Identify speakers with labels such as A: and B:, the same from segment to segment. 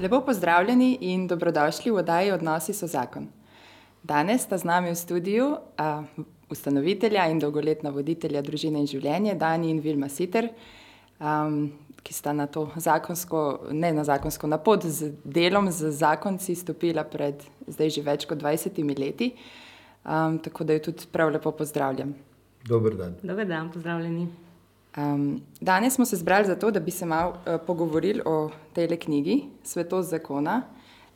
A: Lepo pozdravljeni in dobrodošli v oddaji Odnosi so zakon. Danes sta z nami v studiu uh, ustanovitelja in dolgoletna voditelja družine in življenje, Dani in Vilma Siter, um, ki sta na to zakonsko, ne na zakonsko, na pot z delom, z zakonci stopila pred zdaj že več kot 20 leti. Um, tako da jo tudi prav lepo pozdravljam.
B: Dober dan.
C: Dober dan, pozdravljeni.
A: Um, danes smo se zbrali zato, da bi se malo uh, pogovorili o tej knjigi Svetost zakona,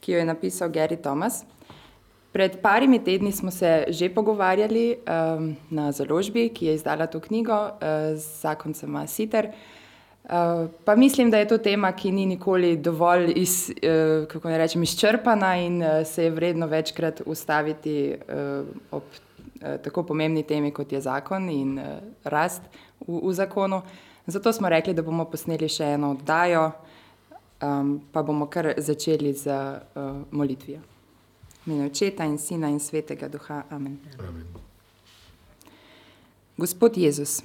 A: ki jo je napisal Gary Thomas. Pred parimi tedni smo se že pogovarjali um, na založbi, ki je izdala to knjigo uh, z zakoncema Siter. Uh, pa mislim, da je to tema, ki ni nikoli dovolj iz, uh, kako ne rečem, izčrpana in uh, se je vredno večkrat ustaviti uh, ob uh, tako pomembni temi, kot je zakon in uh, rast v, v zakonu. Zato smo rekli, da bomo posneli še eno oddajo, um, pa bomo kar začeli z uh, molitvijo. Mene očeta in sina in svetega duha. Amen.
B: Amen.
A: Gospod Jezus,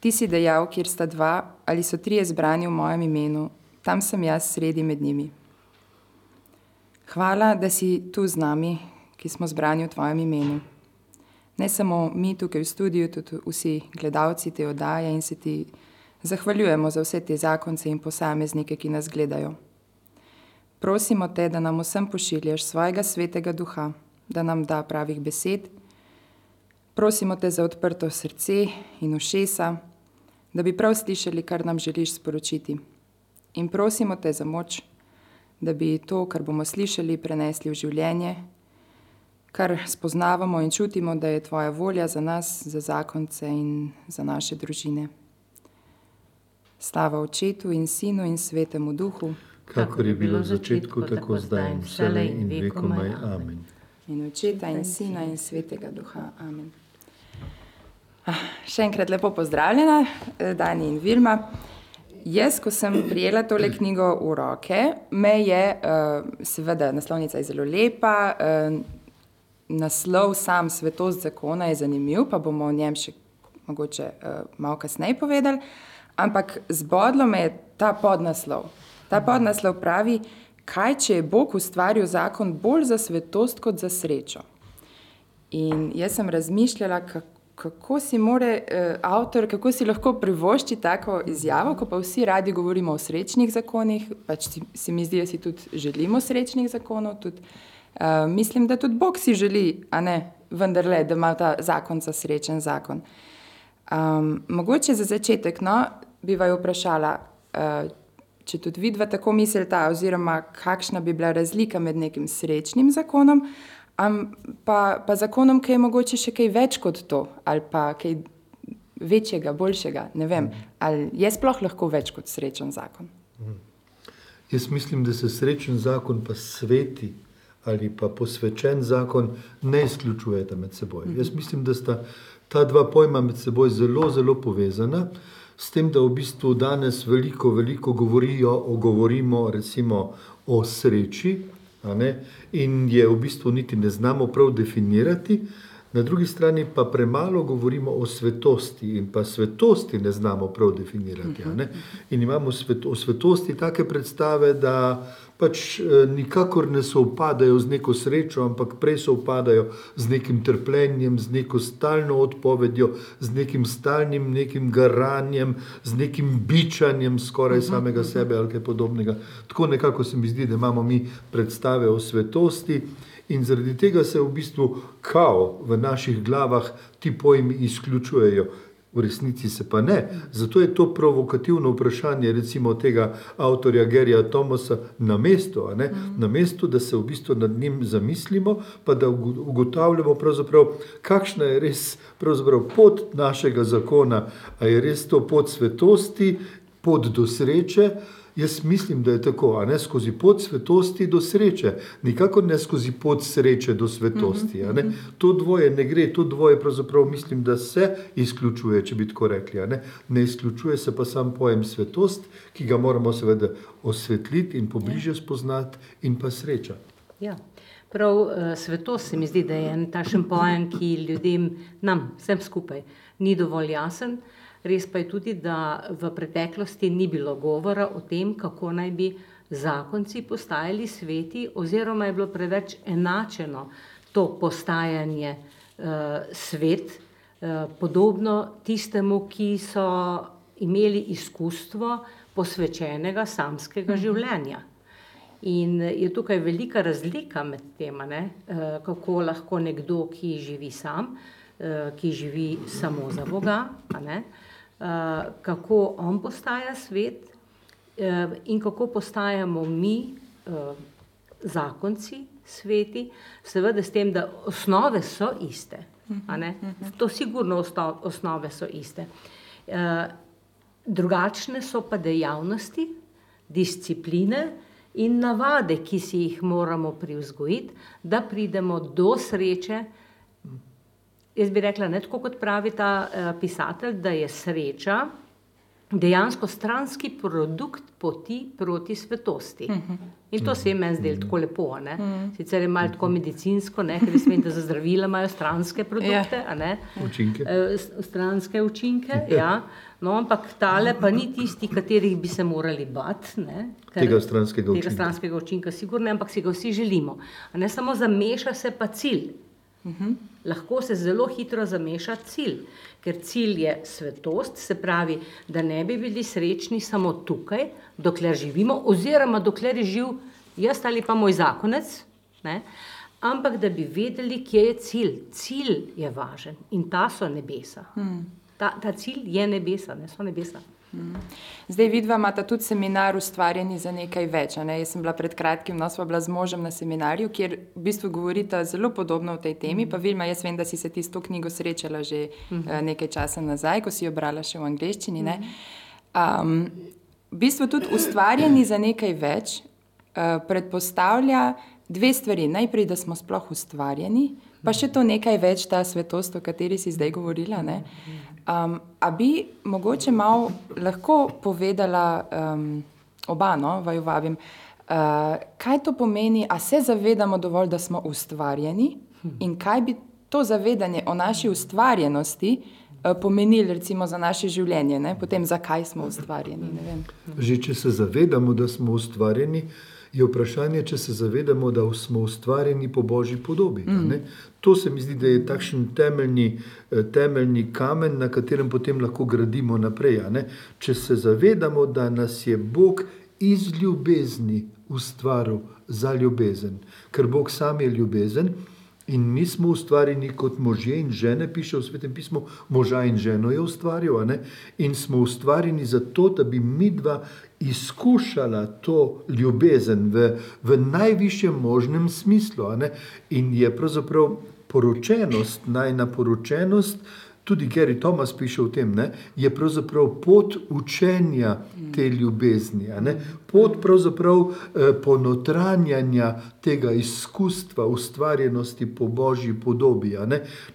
A: ti si dejal, kjer sta dva ali so trije zbrani v mojem imenu, tam sem jaz sredi med njimi. Hvala, da si tu z nami, ki smo zbrani v tvojem imenu ne samo mi tukaj v studiu, tudi vsi gledalci te oddaje in se ti zahvaljujemo za vse te zakonce in posameznike, ki nas gledajo. Prosimo te, da nam vsem pošiljaš svojega svetega duha, da nam da pravih besed. Prosimo te za odprto srce in ušesa, da bi prav slišali, kar nam želiš sporočiti. In prosimo te za moč, da bi to, kar bomo slišali, prenesli v življenje kar spoznavamo in čutimo, da je Tvoja volja za nas, za zakonce in za naše družine. Slava Očetu in Sinu in Svetemu Duhu,
B: kakor je bilo v začetku, tako zdaj in vselej in vekomaj. Amen.
A: In Očeta in Sina in Svetega Duha. Amen. Ah, še enkrat lepo pozdravljena, eh, Dani in Vilma. Jaz, ko sem prijela tole knjigo v roke, me je, uh, seveda, naslovnica je zelo lepa, uh, naslov sam svetost zakona je zanimiv, pa bomo o njem še mogoče uh, malo kasneje povedali. Ampak zbodlo me je ta podnaslov. Ta podnaslov pravi, kaj če je Bog ustvaril zakon bolj za svetost kot za srečo. In jaz sem razmišljala, kako si more uh, avtor, kako si lahko privošči tako izjavo, ko pa vsi radi govorimo o srečnih zakonih, pač si, si mi zdi, da si tudi želimo srečnih zakonov. Tudi, uh, mislim, da tudi Bog si želi, a ne vendarle, da ima ta zakon za srečen zakon. Um, mogoče za začetek, no, bi vaju vprašala, uh, če tudi vidva tako mislite, oziroma kakšna bi bila razlika med nekim srečnim zakonom, um, pa, pa zakonom, ki je mogoče še kaj več kot to, ali pa kaj večjega, boljšega. Ne vem, ali je sploh lahko več kot srečen zakon.
B: Mhm. Jaz mislim, da se srečen zakon pa sveti ali pa posvečen zakon ne izključujeta med seboj. Jaz mislim, da sta ta dva pojma med seboj zelo, zelo povezana, s tem, da v bistvu danes veliko, veliko govorijo, govorimo recimo o sreči, in je v bistvu niti ne znamo prav definirati. Na drugi strani pa premalo govorimo o svetosti in pa svetosti ne znamo prav definirati. In imamo svet, o svetosti take predstave, da pač eh, nikakor ne sovpadajo z neko srečo, ampak prej sovpadajo z nekim trpljenjem, z neko stalno odpovedjo, z nekim stalnim nekim garanjem, z nekim bičanjem skoraj uh -huh, samega -huh. sebe ali kaj podobnega. Tako nekako se mi zdi, da imamo mi predstave o svetosti. In zaradi tega se v bistvu kao v naših glavah ti pojmi izključujejo v resnici se pa ne. Zato je to provokativno vprašanje, recimo tega avtorja Gerija Tomasa, na mestu, na mestu, da se v bistvu nad njim zamislimo, pa da ugotavljamo, kakšna je res pot našega zakona, ali je res to pot svetosti, pot do sreče. Jaz mislim, da je tako, a ne skozi pot svetosti do sreče, nikakor ne skozi pot sreče do svetosti. Ne? To dvoje ne gre, to dvoje pravzaprav mislim, da se izključuje, če bi tako rekli. Ne? ne izključuje se pa sam pojem svetost, ki ga moramo seveda osvetliti in pobliže ja. spoznati, in pa sreča.
C: Ja. Prav uh, svetost se mi zdi, da je en tašen pojem, ki ljudem, nam, vsem skupaj, ni dovolj jasen. Res pa je tudi, da v preteklosti ni bilo govora o tem, kako naj bi zakonci postajali sveti, oziroma je bilo preveč enačeno to postajanje uh, svet, uh, podobno tistemu, ki so imeli izkustvo posvečenega samskega življenja. In je tukaj velika razlika med tema, ne, uh, kako lahko nekdo, ki živi sam, uh, ki živi samo za Boga, ne, uh, kako on postaja svet uh, in kako postajamo mi. Uh, zakonci, sveti, seveda s tem, da osnove so iste. To sigurno osnove so iste. Drugačne so pa dejavnosti, discipline in navade, ki si jih moramo privzgojiti, da pridemo do sreče. Jaz bi rekla, ne tako kot pravi ta uh, pisatelj, da je sreča dejansko stranski produkt poti proti svetosti. In to se je meni zdelo tako lepo. Ne? Sicer je malo tako medicinsko, ne? ker vem, da za zdravila imajo stranske produkte,
B: ja. učinke.
C: E, stranske učinke. Ja. No, ampak tale pa ni tisti, katerih bi se morali bati.
B: Tega stranskega učinka.
C: Tega stranskega učinka, sigurno, ampak si ga vsi želimo. Ne samo zameša se pa cilj. Uh -huh. Lahko se zelo hitro zameša cilj, ker cilj je svetost, se pravi, da ne bi bili srečni samo tukaj, dokler živimo, oziroma dokler je živ jaz ali pa moj zakonec, ne? ampak da bi vedeli, kje je cilj. Cilj je važen in ta so nebesa. Hmm. Ta, ta cilj je nebesa, ne so nebesa.
A: Zdaj, vidva imata tudi seminar ustvarjeni za nekaj več. Ne? Jaz sem bila pred kratkim, no, sva bila z možem na seminarju, kjer v bistvu govorita zelo podobno o tej temi. Pa Vilma, jaz vem, da si se ti s to knjigo srečala že uh, nekaj časa nazaj, ko si jo brala še v angleščini. Um, v bistvu tudi ustvarjeni za nekaj več uh, predpostavlja dve stvari. Najprej, da smo sploh ustvarjeni, pa še to nekaj več, ta svetost, o kateri si zdaj govorila. Ne? Um, a bi mogoče malo lahko povedala um, oba, no, vaju vabim, uh, kaj to pomeni, a se zavedamo dovolj, da smo ustvarjeni in kaj bi to zavedanje o naši ustvarjenosti uh, pomenilo recimo za naše življenje, ne? potem zakaj smo ustvarjeni.
B: Že če se zavedamo, da smo ustvarjeni, je vprašanje, če se zavedamo, da smo ustvarjeni po božji podobi. Mm. To se mi zdi, da je takšen temeljni, eh, temeljni kamen, na katerem potem lahko gradimo naprej. Če se zavedamo, da nas je Bog iz ljubezni ustvaril za ljubezen, ker Bog sam je ljubezen. In mi smo ustvarjeni kot možje in žene, piše v svetem pismu, moža in ženo je ustvaril, in smo ustvarjeni zato, da bi mi dva izkušala to ljubezen v, v najvišjem možnem smislu. In je pravzaprav poročenost, najna poročenost, tudi Gary Thomas piše o tem, ne, je pravzaprav pot učenja te ljubezni, pot pravzaprav eh, ponotranjanja tega izkustva ustvarjenosti po božji podobi.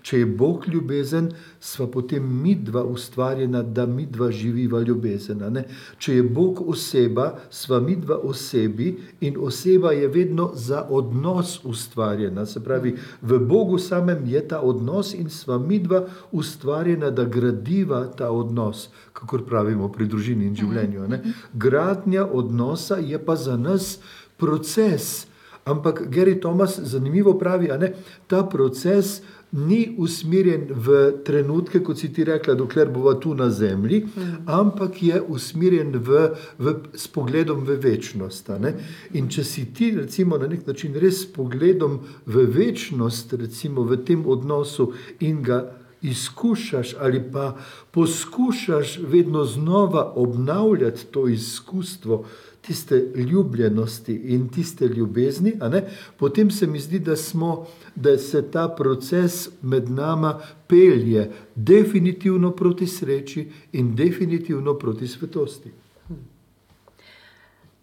B: Če je Bog ljubezen, sva potem mi dva ustvarjena, da mi dva živiva ljubezen. Če je Bog oseba, sva mi dva osebi in oseba je vedno za odnos ustvarjena. Se pravi, v Bogu samem je ta odnos in sva mi dva ustvarjena, da gradiva ta odnos, kako pravimo pri družini in življenju. Ne? Gradnja odnosa je pa za nas proces. Ampak Gary Thomas zanimivo pravi, da ta proces ni usmerjen v trenutke, kot si ti rekla, dokler bova tu na zemlji, mm. ampak je usmerjen v, v, s pogledom v večnost. In če si ti, recimo, na nek način res s pogledom v večnost, recimo v tem odnosu in ga izkušaš ali pa poskušaš vedno znova obnavljati to izkustvo, tiste ljubljenosti in tiste ljubezni, potem se mi zdi, da, smo, da se ta proces med nama pelje definitivno proti sreči in definitivno proti svetosti.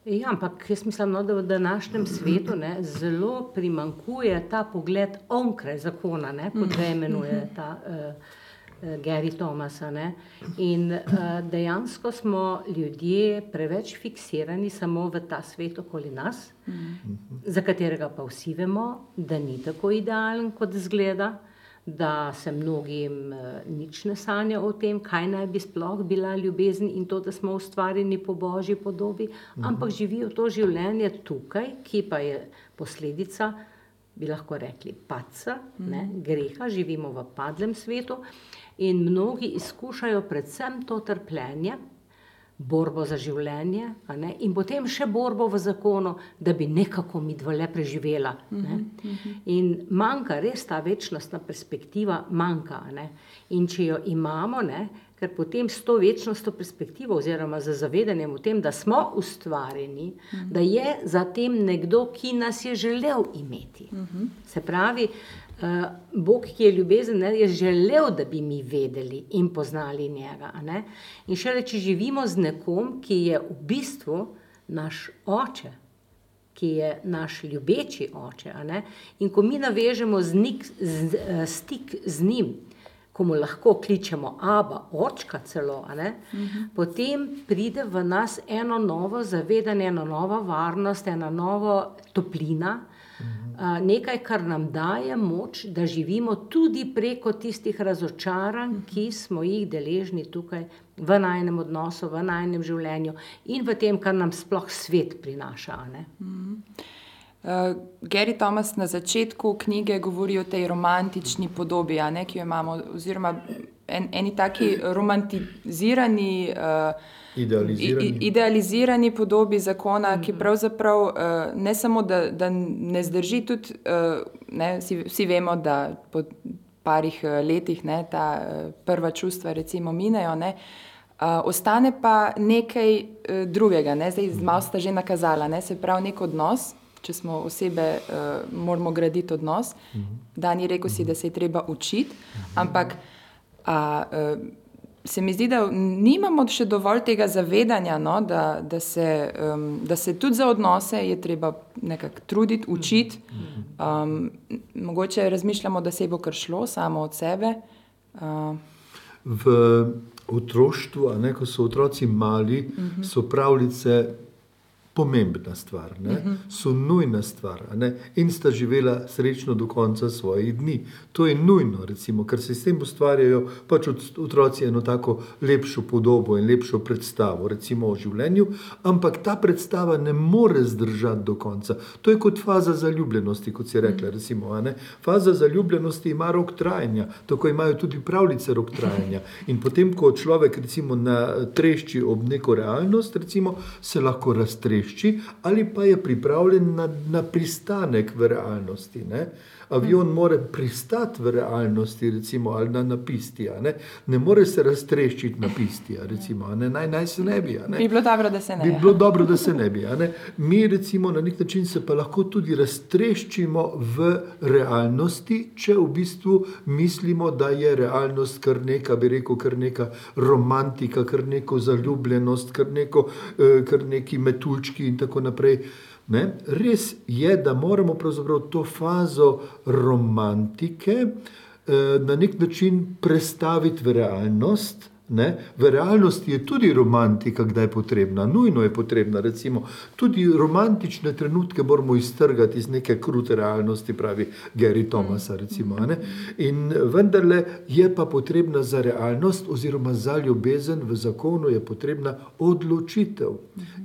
C: Ja, ampak jaz mislim, no, da v današnjem svetu ne, zelo primankuje ta pogled onkraj zakona, ne, kot ga imenuje ta. Uh, Gary Thomasa. Ne? In uh, dejansko smo ljudje preveč fiksirani samo v ta svet okoli nas, mm. za katerega pa vsi vemo, da ni tako idealen, kot zgleda, da se mnogim uh, nič ne sanja o tem, kaj naj bi sploh bila ljubezen in to, da smo ustvarjeni po božji podobi, mhm. ampak živijo to življenje tukaj, ki pa je posledica, bi lahko rekli, paca, mhm. ne, greha, živimo v padlem svetu in mnogi izkušajo predvsem to trpljenje borbo za življenje in potem še borbo v zakonu, da bi nekako mi dvole preživela. Ne? In manjka res ta večnostna perspektiva, manjka. Ne? In če jo imamo, ne? ker potem s to večnostno perspektivo, oziroma z zavedanjem o tem, da smo ustvarjeni, da je za tem nekdo, ki nas je želel imeti. Se pravi, Bog, ki je ljubezen, ne, je želel, da bi mi vedeli in poznali njega. Ne? In še reči, živimo z nekom, ki je v bistvu naš oče, ki je naš ljubeči oče. In ko mi navežemo znik, z, uh, stik z njim, ko mu lahko kličemo aba, očka celo, uh -huh. potem pride v nas eno novo zavedanje, ena nova varnost, ena nova toplina nekaj, kar nam daje moč, da živimo tudi preko tistih razočaranj, ki smo jih deležni tukaj v najnem odnosu, v najnem življenju in v tem, kar nam sploh svet prinaša.
A: Uh, Gary Thomas na začetku knjige govori o tej romantični podobi, ne, ki jo imamo, oziroma en, eni taki romantizirani. Uh,
B: idealizirani.
A: idealizirani podobi zakona, ki mhm. pravzaprav uh, ne samo, da, da ne zdrži, tudi uh, ne, vsi, vsi vemo, da po parih letih ne, ta uh, prva čustva recimo minejo. Ne, Uh, ostane pa nekaj uh, drugega, ne? zdaj malo sta že nakazala, ne? se pravi, nek odnos, če smo osebe, uh, moramo graditi odnos. Uh -huh. Dani rekel si, da se je treba učiti, uh -huh. ampak uh, uh, se mi zdi, da nimamo še dovolj tega zavedanja, no, da, da, se, um, da se tudi za odnose je treba nekako truditi, učiti. Um, mogoče razmišljamo, da se bo kar šlo samo od sebe. Uh.
B: V otroštvu, ne, ko so otroci mali, uh -huh. so pravljice pomembna stvar, uh mhm. -huh. so nujna stvar in sta živela srečno do konca svojih dni. To je nujno, recimo, ker se s tem ustvarjajo pač otroci eno tako lepšo podobo in lepšo predstavo recimo, o življenju, ampak ta predstava ne more zdržati do konca. To je kot faza zaljubljenosti, kot si rekla. Mhm. Recimo, faza zaljubljenosti ima rok trajanja, tako imajo tudi pravljice rok trajanja. In potem, ko človek recimo, trešči ob neko realnost, recimo, se lahko raztreši letališči ali pa je pripravljen na, na pristanek v realnosti. Ne? Avion mora pristati v realnosti, recimo, ali na napisti. Ne? ne more se raztreščiti na pisti, recimo, naj, naj se ne bi. Ne?
A: Bi bilo dobro, da se ne
B: bi. Bi bilo dobro, da se ne bi. Ne? Mi, recimo, na nek način se pa lahko tudi raztreščimo v realnosti, če v bistvu mislimo, da je realnost kar neka, bi rekel, kar neka romantika, kar neko zaljubljenost, kar, neko, eh, kar neki metuljčki in tako naprej. Ne? Res je, da moramo to fazo romantike eh, na nek način prestaviti v realnost. Ne? V realnosti je tudi romantika, kdaj potrebna, nujno je potrebna. Recimo, tudi romantične trenutke moramo iztrgati iz neke krute realnosti, pravi Gary Thomas. Recimo, In vendarle je pa potrebna za realnost, oziroma za ljubezen v zakonu, je potrebna odločitev.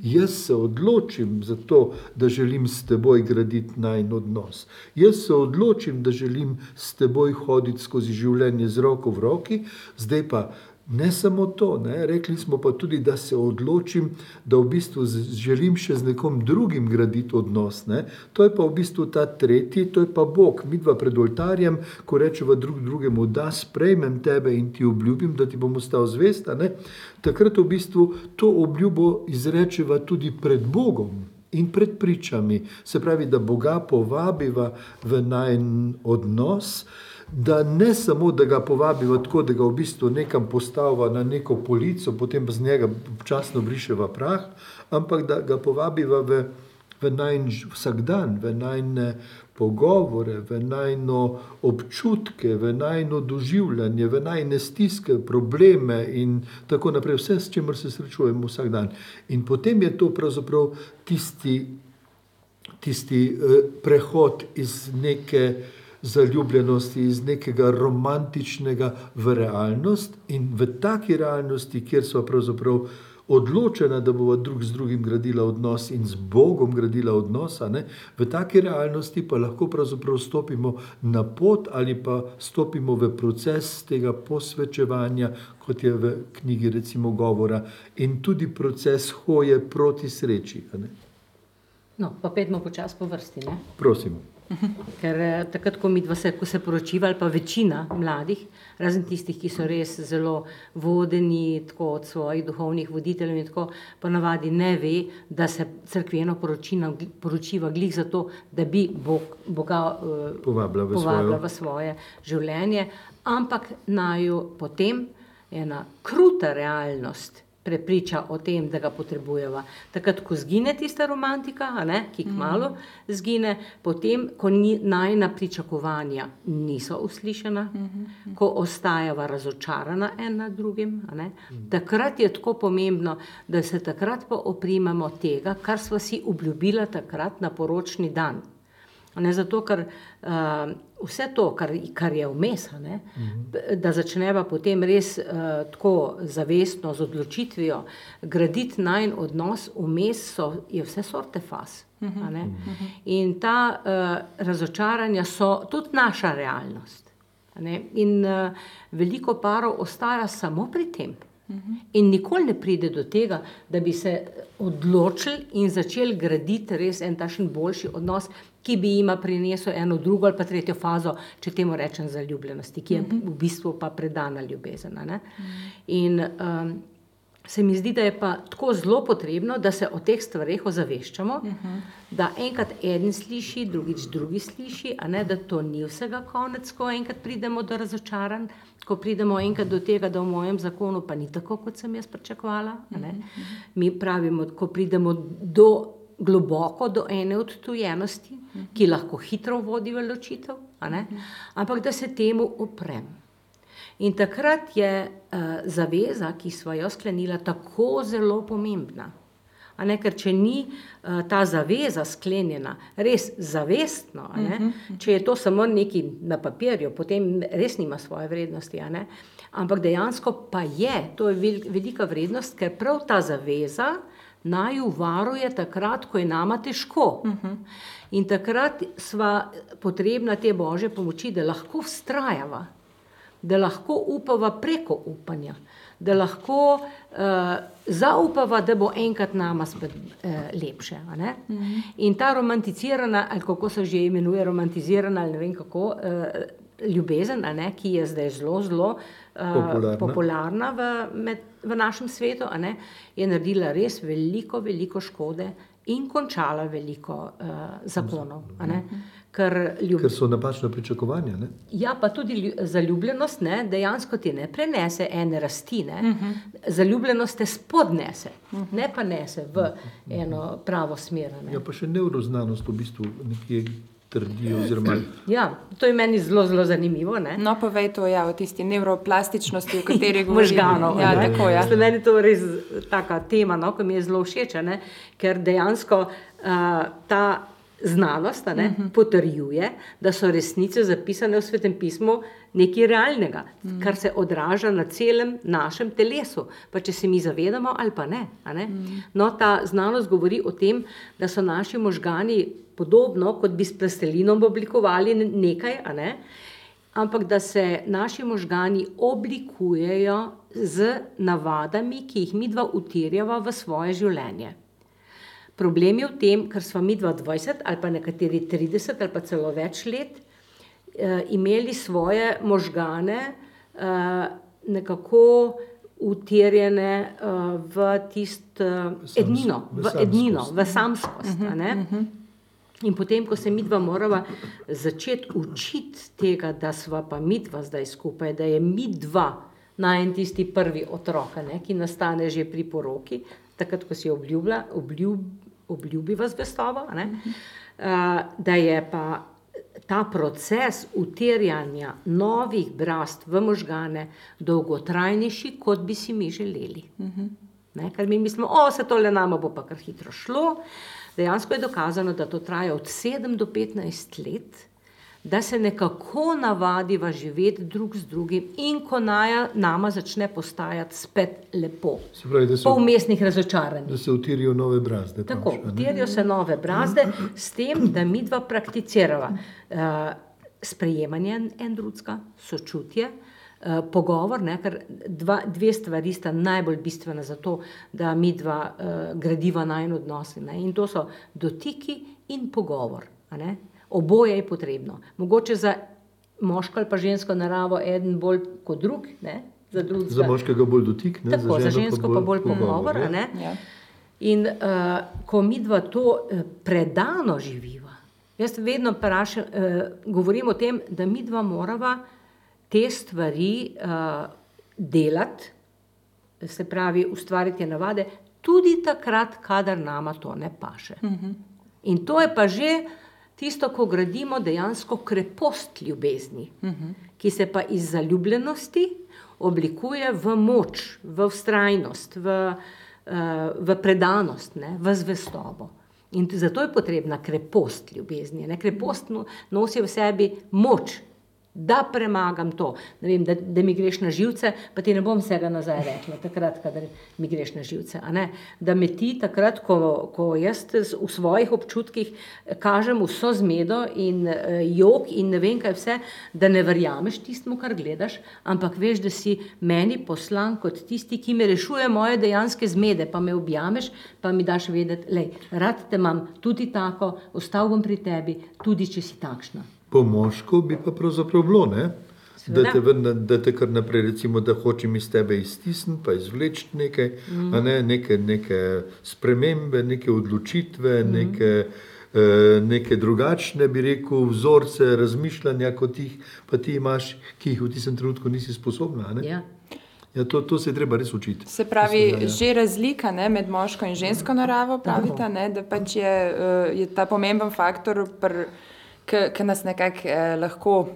B: Jaz se odločim za to, da želim s teboj graditi najn odnos. Jaz se odločim, da želim s teboj hoditi skozi življenje z roko v roki, zdaj pa. Ne samo to, ne? rekli smo pa tudi, da se odločim, da v bistvu želim še z nekom drugim graditi odnos. Ne? To je pa v bistvu ta tretji, to je pa Bog. Mi dva pred oltarjem, ko rečemo drug drugemu, da sprejmem tebe in ti obljubim, da ti bom ostal zvesta. Ne? Takrat v bistvu to obljubo izrečeva tudi pred Bogom. In pred pričami, se pravi, da Boga povabiva v najn odnos, da ne samo, da ga povabimo tako, da ga v bistvu nekam postavimo na neko polico, potem z njega občasno brišemo prah, ampak da ga povabimo v, v najnižji vsak dan, v najne pogovore, v najno občutke, v najno doživljanje, v najne stiske, probleme in tako naprej, vse, s čimer se srečujemo vsak dan. In potem je to pravzaprav tisti, tisti eh, prehod iz neke zaljubljenosti, iz nekega romantičnega v realnost in v taki realnosti, kjer so pravzaprav odločena, da bomo drug z drugim gradila odnos in z Bogom gradila odnos, a ne, v taki realnosti pa lahko pravzaprav stopimo na pot ali pa stopimo v proces tega posvečevanja, kot je v knjigi recimo govora, in tudi proces hoje proti sreči.
C: No, pa pojdimo počasi po vrsti. Ne?
B: Prosim.
C: Ker eh, takrat, ko mi dva se, ko se poročiva, ali pa večina mladih, razen tistih, ki so res zelo vodeni tako, od svojih duhovnih voditeljev, tako ponavadi ne ve, da se crkveno poročina, poročiva glih zato, da bi Bog, Boga eh,
B: Povabila v
C: povabila
B: svojo-
C: v svoje življenje, ampak naju potem ena kruta realnost prepriča o tem, da ga potrebujeva. Takrat, ko zgine tista romantika, a ne, ki kmalo zgine, potem, ko ni, najna pričakovanja niso uslišana, ko ostajava razočarana en nad drugim, a ne, takrat je tako pomembno, da se takrat pa oprimemo tega, kar sva si obljubila takrat na poročni dan. A Ne, zato, ker uh, vse to, kar, kar je vmes, a ne, da začneva potem res uh, tako zavestno, z odločitvijo graditi najn odnos, vmes so, je vse sorte faz. a ne. In ta uh, razočaranja so tudi naša realnost. a ne. In uh, veliko parov ostaja samo pri tem. In nikoli ne pride do tega, da bi se odločili in začeli graditi res en takšen boljši odnos, ki bi jima prinesel eno drugo ali pa tretjo fazo, če temu rečem, zaljubljenosti, ki je v bistvu pa predana ljubezen. ne. In um, se mi zdi, da je pa tako zelo potrebno, da se o teh stvareh ozaveščamo, da enkrat en sliši, drugič drugi sliši, ne da to ni vsega konec, ko enkrat pridemo do razočaranj, ko pridemo enkrat do tega, da v mojem zakonu pa ni tako, kot sem jaz pričakovala. Mi pravimo, ko pridemo do globoko do ene odtujenosti, ki lahko hitro vodi v ločitev, ampak da se temu oprem. In takrat je uh, zaveza, ki smo jo sklenila, tako zelo pomembna. A Ne, ker če ni uh, ta zaveza sklenjena, res zavestno, ne, če je to samo nekaj na papirju, potem res nima svoje vrednosti. Ampak dejansko pa je, to je vel, velika vrednost, ker prav ta zaveza naju varuje takrat, ko je nama težko. In takrat sva potrebna te božje pomoči, da lahko vztrajava da lahko upava preko upanja, da lahko uh, zaupava, da bo enkrat nama spet uh, lepše. a ne. In ta romanticirana, ali kako se že imenuje, romantizirana, ali ne vem kako, uh, ljubezen, a ne, ki je zdaj zelo, zelo uh,
B: Popularna.
C: popularna v, med, v našem svetu, a ne, je naredila res veliko, veliko škode in končala veliko uh, zakonov. a ne. Ker ljub,
B: Ker so napačna pričakovanja. Ne?
C: Ja, pa tudi lju- zaljubljenost ne, dejansko ti ne prenese ene rasti. Ne. Uh -huh. Zaljubljenost te spodnese, uh -huh. ne pa nese v eno pravo smer. a Ne.
B: Ja, pa še neuroznanost v bistvu nekje trdi. Oziroma,
C: Ja, to je meni zelo, zelo zanimivo. Ne.
A: No, povej to ja, o tisti nevroplastičnosti, o kateri govorimo.
C: možganov.
A: Ja,
C: ne.
A: tako je.
C: Mislim, Meni je to res taka tema, no, ki mi je zelo všeč, a ne, ker dejansko uh, ta znanost ne, uh -huh. potrjuje, da so resnice zapisane v svetem pismu nekaj realnega, uh -huh. kar se odraža na celem našem telesu, pa če se mi zavedamo ali pa ne. ne. Uh -huh. No, ta znanost govori o tem, da so naši možgani podobno, kot bi s plastelinom oblikovali ne- nekaj, ne, ampak da se naši možgani oblikujejo z navadami, ki jih mi dva utirjava v svoje življenje. Problem je v tem, ker smo mi 20 ali pa nekateri 30 ali pa celo več let eh, imeli svoje možgane eh, nekako utirjene eh, v tisto eh, ednino,
B: v
C: v ednino,
B: samskost.
C: v samskost. a ne. In potem, ko se mi dva morava začeti učiti tega, da sva pa mi dva zdaj skupaj, da je mi dva najen tisti prvi otrok, a ne, ki nastane že pri poroki, takrat, ko si obljubila, obljub, obljubiva zvestobo, a ne, uh, da je pa ta proces utirjanja novih brast v možgane dolgotrajnejši, kot bi si mi želeli. Ne, ker mi mislimo, da se tole nama bo pa kar hitro šlo. Dejansko je dokazano, da to traja od 7 do 15 let, da se nekako navadiva živeti drug z drugim in ko naja, nama začne postajati spet lepo.
B: Se pravi, da se,
C: Po umestnih razočaranjih.
B: da se utirijo nove brazde.
C: Tako,
B: pač,
C: utirijo se nove brazde, s tem, da mi dva prakticirava uh, sprejemanje en- drugega, sočutje, uh, pogovor, ne, ker dva, dve stvari sta najbolj bistvena za to, da mi dva uh, gradiva najn odnose. Ne, in to so dotiki in pogovor. Oboje je potrebno. Mogoče za moško ali pa žensko naravo eden bolj kot drug, ne, za drugega.
B: Za moškega bolj dotik, ne?
C: Tako, za
B: ženo
C: žensko pa bolj pogovor. a
B: ja.
C: ne.
A: Ja.
C: In uh, ko mi dva to uh, predano živiva, jaz vedno prašam, uh, govorim o tem, da mi dva morava te stvari uh, delati, se pravi, ustvariti navade, tudi takrat, kadar nama to ne paše. Uh -huh. In to je pa že tisto, ko gradimo dejansko krepost ljubezni, uh -huh. ki se pa iz zaljubljenosti oblikuje v moč, v vztrajnost, v, uh, v predanost, ne, v zvestobo. In zato je potrebna krepost ljubezni. Ne? Krepost no- nosi v sebi moč, da premagam to. Ne vem, da, da mi greš na živce, pa ti ne bom vsega nazaj rekla, takrat, kadar mi greš na živce. Da me ti takrat, ko, ko jaz v svojih občutkih eh, kažem vso zmedo in uh, jok in ne vem kaj vse, da ne verjameš tistemu, kar gledaš, ampak veš, da si meni poslan kot tisti, ki me rešuje moje dejanske zmede, pa me objameš, pa mi daš vedeti, lej, rad te imam tudi tako, ostal bom pri tebi, tudi če si takšna.
B: Po moško bi pa pravzaprav bilo, ne? Da te, vrne, da te kar naprej, recimo, da hočem iz tebe iztisniti, pa izvleči nekaj, mm. ne, neke, neke spremembe, neke odločitve, mm. neke, eh, neke drugačne, bi rekel, vzorce razmišljanja, kot jih pa ti imaš, ki jih v tistem trenutku nisi sposobna. a ne.
C: Ja.
B: Ja, to, to se je treba res učiti.
A: Se pravi,
B: Mislim, da, ja.
A: že razlika ne, med moško in žensko naravo, pravite, ne, da pač je, eh, je ta pomemben faktor, ki nas nekako eh, lahko.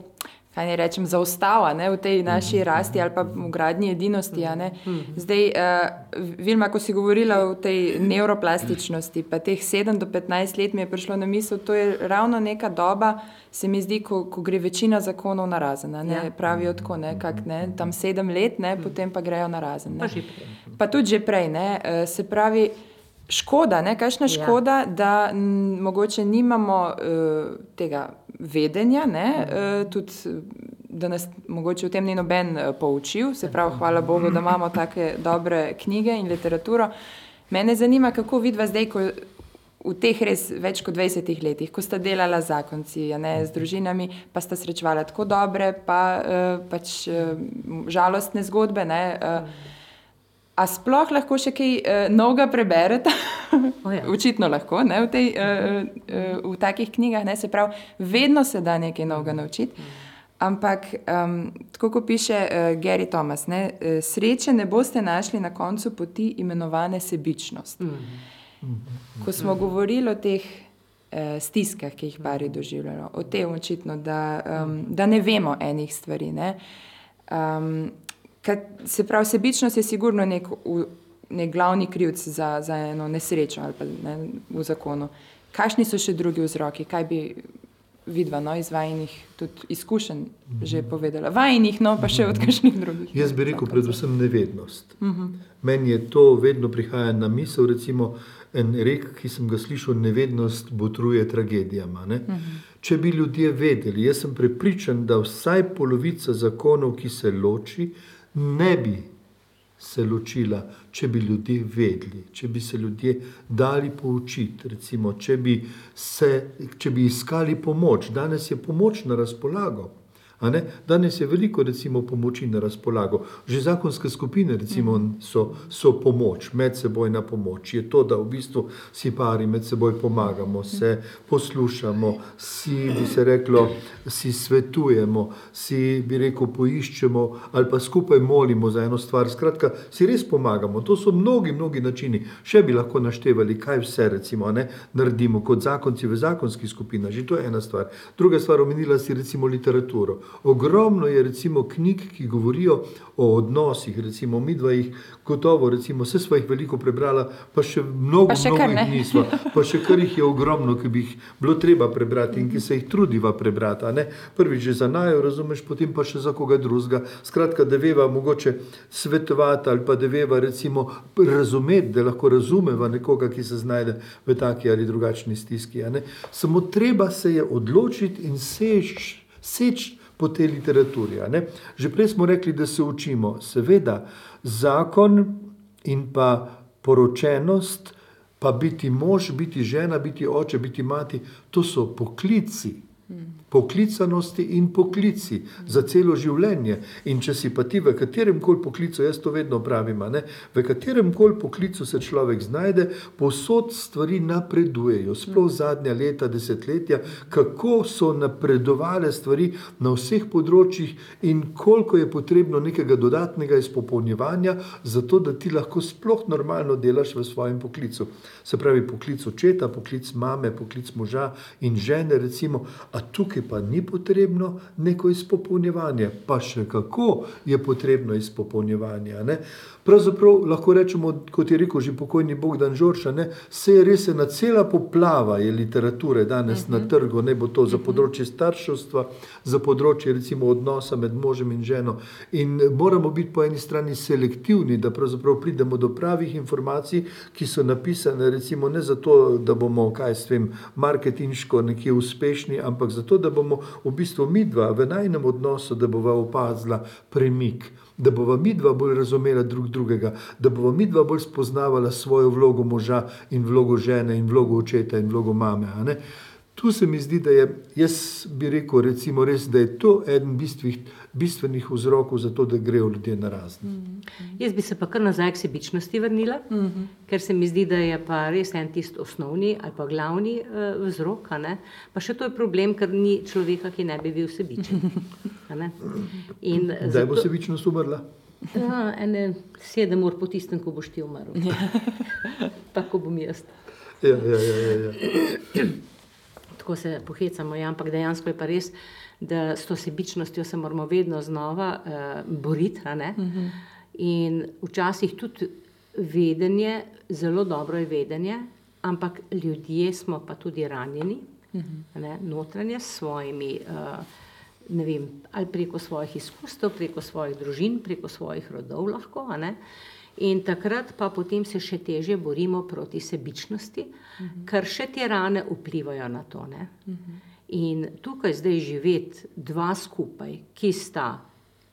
A: Kaj naj rečem, zaostava ne, v tej naši rasti ali pa v gradnji edinosti. a ne. Zdaj, uh, Vilma, ko si govorila o tej neuroplastičnosti, pa teh 7 do 15 let mi je prišlo na misel, to je ravno neka doba, se mi zdi, ko, ko gre večina zakonov na razen. Ne,
C: Ja.
A: Pravijo tako, ne, kak, ne, tam 7 let, ne, potem pa grejo na razen.
C: Pa
A: Ne. Pa tudi že prej. Ne, eh, se pravi, škoda, ne, kakšna
C: Ja.
A: škoda, da m, mogoče nimamo uh, tega vedenja, ne, uh, tudi, da nas mogoče v tem ni noben uh, poučil. Se pravi, hvala Bogu, da imamo take dobre knjige in literaturo. Mene zanima, kako vidva zdaj, ko v teh res več kot 20 letih, ko sta delala zakonci, ne, z družinami, pa sta srečevala tako dobre, pa uh, pač uh, žalostne zgodbe. Ne, uh, A sploh lahko še kaj uh, novega preberete?
C: Ja.
A: Očitno lahko ne, v, tej, uh, uh, v takih knjigah, ne, se pravi, vedno se da nekaj novega naučiti. Ampak, um, tako kot piše uh, Gary Thomas, ne, uh, sreče ne boste našli na koncu poti imenovane sebičnost. Ko smo govorili o teh uh, stiskah, ki jih pari doživljajo, o tem očitno, da, um, da ne vemo enih stvari. Ne. Um, se pravi, sebičnost je sigurno nek, v- nek glavni krivc za, za eno nesrečo ali pa ne, v zakonu. Kakšni so še drugi vzroki, kaj bi vidva no, iz vajinih tudi izkušenj že povedala? Vajinih, no pa še od kakšnih drugih.
B: Jaz bi rekel, predvsem nevednost.
A: Mhm.
B: -huh. Meni je to vedno prihaja na misel, recimo en rek, ki sem ga slišal, nevednost botruje tragedijama. Uh -huh. Če bi ljudje vedeli, jaz sem prepričan, da vsaj polovica zakonov, ki se loči, ne bi se ločila, če bi ljudje vedeli, če bi se ljudje dali poučiti, recimo, če, bi se, če bi iskali pomoč. Danes je pomoč na razpolago. Danes je veliko recimo, pomoči na razpolago. Že zakonske skupine recimo, so, so pomoč, medsebojna pomoč. Je to, da v bistvu si pari med seboj pomagamo, se poslušamo, si, bi se reklo, si svetujemo, si, bi rekel, poiščemo ali pa skupaj molimo za eno stvar. Skratka, si res pomagamo. To so mnogi, mnogi načini. Še bi lahko naštevali, kaj vse recimo, ne, naredimo kot zakonci v zakonskih skupinah. Že to je ena stvar. Druga stvar, omenila si recimo literaturo. Ogromno je recimo knjig, ki govorijo o odnosih, recimo mi dva jih gotovo, recimo vse smo jih veliko prebrala, pa še mnogo,
A: Pa še
B: mnogo jih nismo, pa še kar jih je ogromno, ki bi jih bilo treba prebrati in ki se jih trudiva prebrati. Prvič že za najo, razumeš, potem pa še za koga drugega. Skratka, da veva mogoče svetovati ali pa da veva recimo razumeti, da lahko razumeva nekoga, ki se znajde v taki ali drugačni stiski. Samo treba se je odločiti in seč, seč po tej literaturi. Že prej smo rekli, da se učimo. Seveda, zakon in pa poročenost, pa biti mož, biti žena, biti oče, biti mati, to so poklici. Poklicanosti in poklici za celo življenje. In če si pa ti v katerem koli poklicu, jaz to vedno pravim, ne, v katerem koli poklicu se človek znajde, posod stvari napredujejo. Sploh zadnja leta, desetletja, kako so napredovale stvari na vseh področjih in koliko je potrebno nekega dodatnega izpopolnjevanja, zato da ti lahko sploh normalno delaš v svojem poklicu. Se pravi, poklic očeta, poklic mame, poklic moža in žene, recimo, a tukaj pa ni potrebno neko izpopolnjevanje, pa še kako je potrebno izpopolnjevanje. a ne. Pravzaprav lahko rečemo, kot je rekel že pokojni Bogdan Žorša, ne, se je res ena cela poplava literature danes uh -huh. na trgu, ne bo to za področje starševstva, za področje recimo odnosa med možem in ženo. In moramo biti po eni strani selektivni, da pravzaprav pridemo do pravih informacij, ki so napisane recimo ne zato, da bomo, kaj s tem, marketinško nekje uspešni, ampak zato, da bomo v bistvu midva v najnem odnosu, da bova opazila premik da bova midva bolj razumela drug drugega, da bova midva bolj spoznavala svojo vlogo moža in vlogo žene in vlogo očeta in vlogo mame. Tu se mi zdi, da je, jaz bi rekel, recimo res, da je to eden bistvih, bistvenih vzrokov za to, da grejo ljudje na razne.
C: Jaz bi se pa kar nazaj k sebičnosti vrnila, uh -huh. ker se mi zdi, da je pa res en tisti osnovni ali pa glavni uh, vzrok. a ne. Pa še to je problem, ker ni človeka, ki ne bi bil sebičen. a ne. In
B: Zdaj bo sebičnost umrla.
C: Ja, ene sedem ur po tistem, ko boš ti umrl. Tako bom jaz.
B: Ja, ja, ja, ja, ja.
C: Tako se pohecamo, ja, ampak dejansko je pa res, da s to sebičnostjo se moramo vedno znova uh, boriti. a ne. In včasih tudi vedenje, zelo dobro je vedenje, ampak ljudje smo pa tudi ranjeni, a ne, notranje s svojimi. Uh, ne vem, ali preko svojih izkustev, preko svojih družin, preko svojih rodov lahko. In takrat pa potem se še teže borimo proti sebičnosti, uh -huh. ker še te rane vplivajo na to. Uh -huh. In tukaj zdaj živeti dva skupaj, ki sta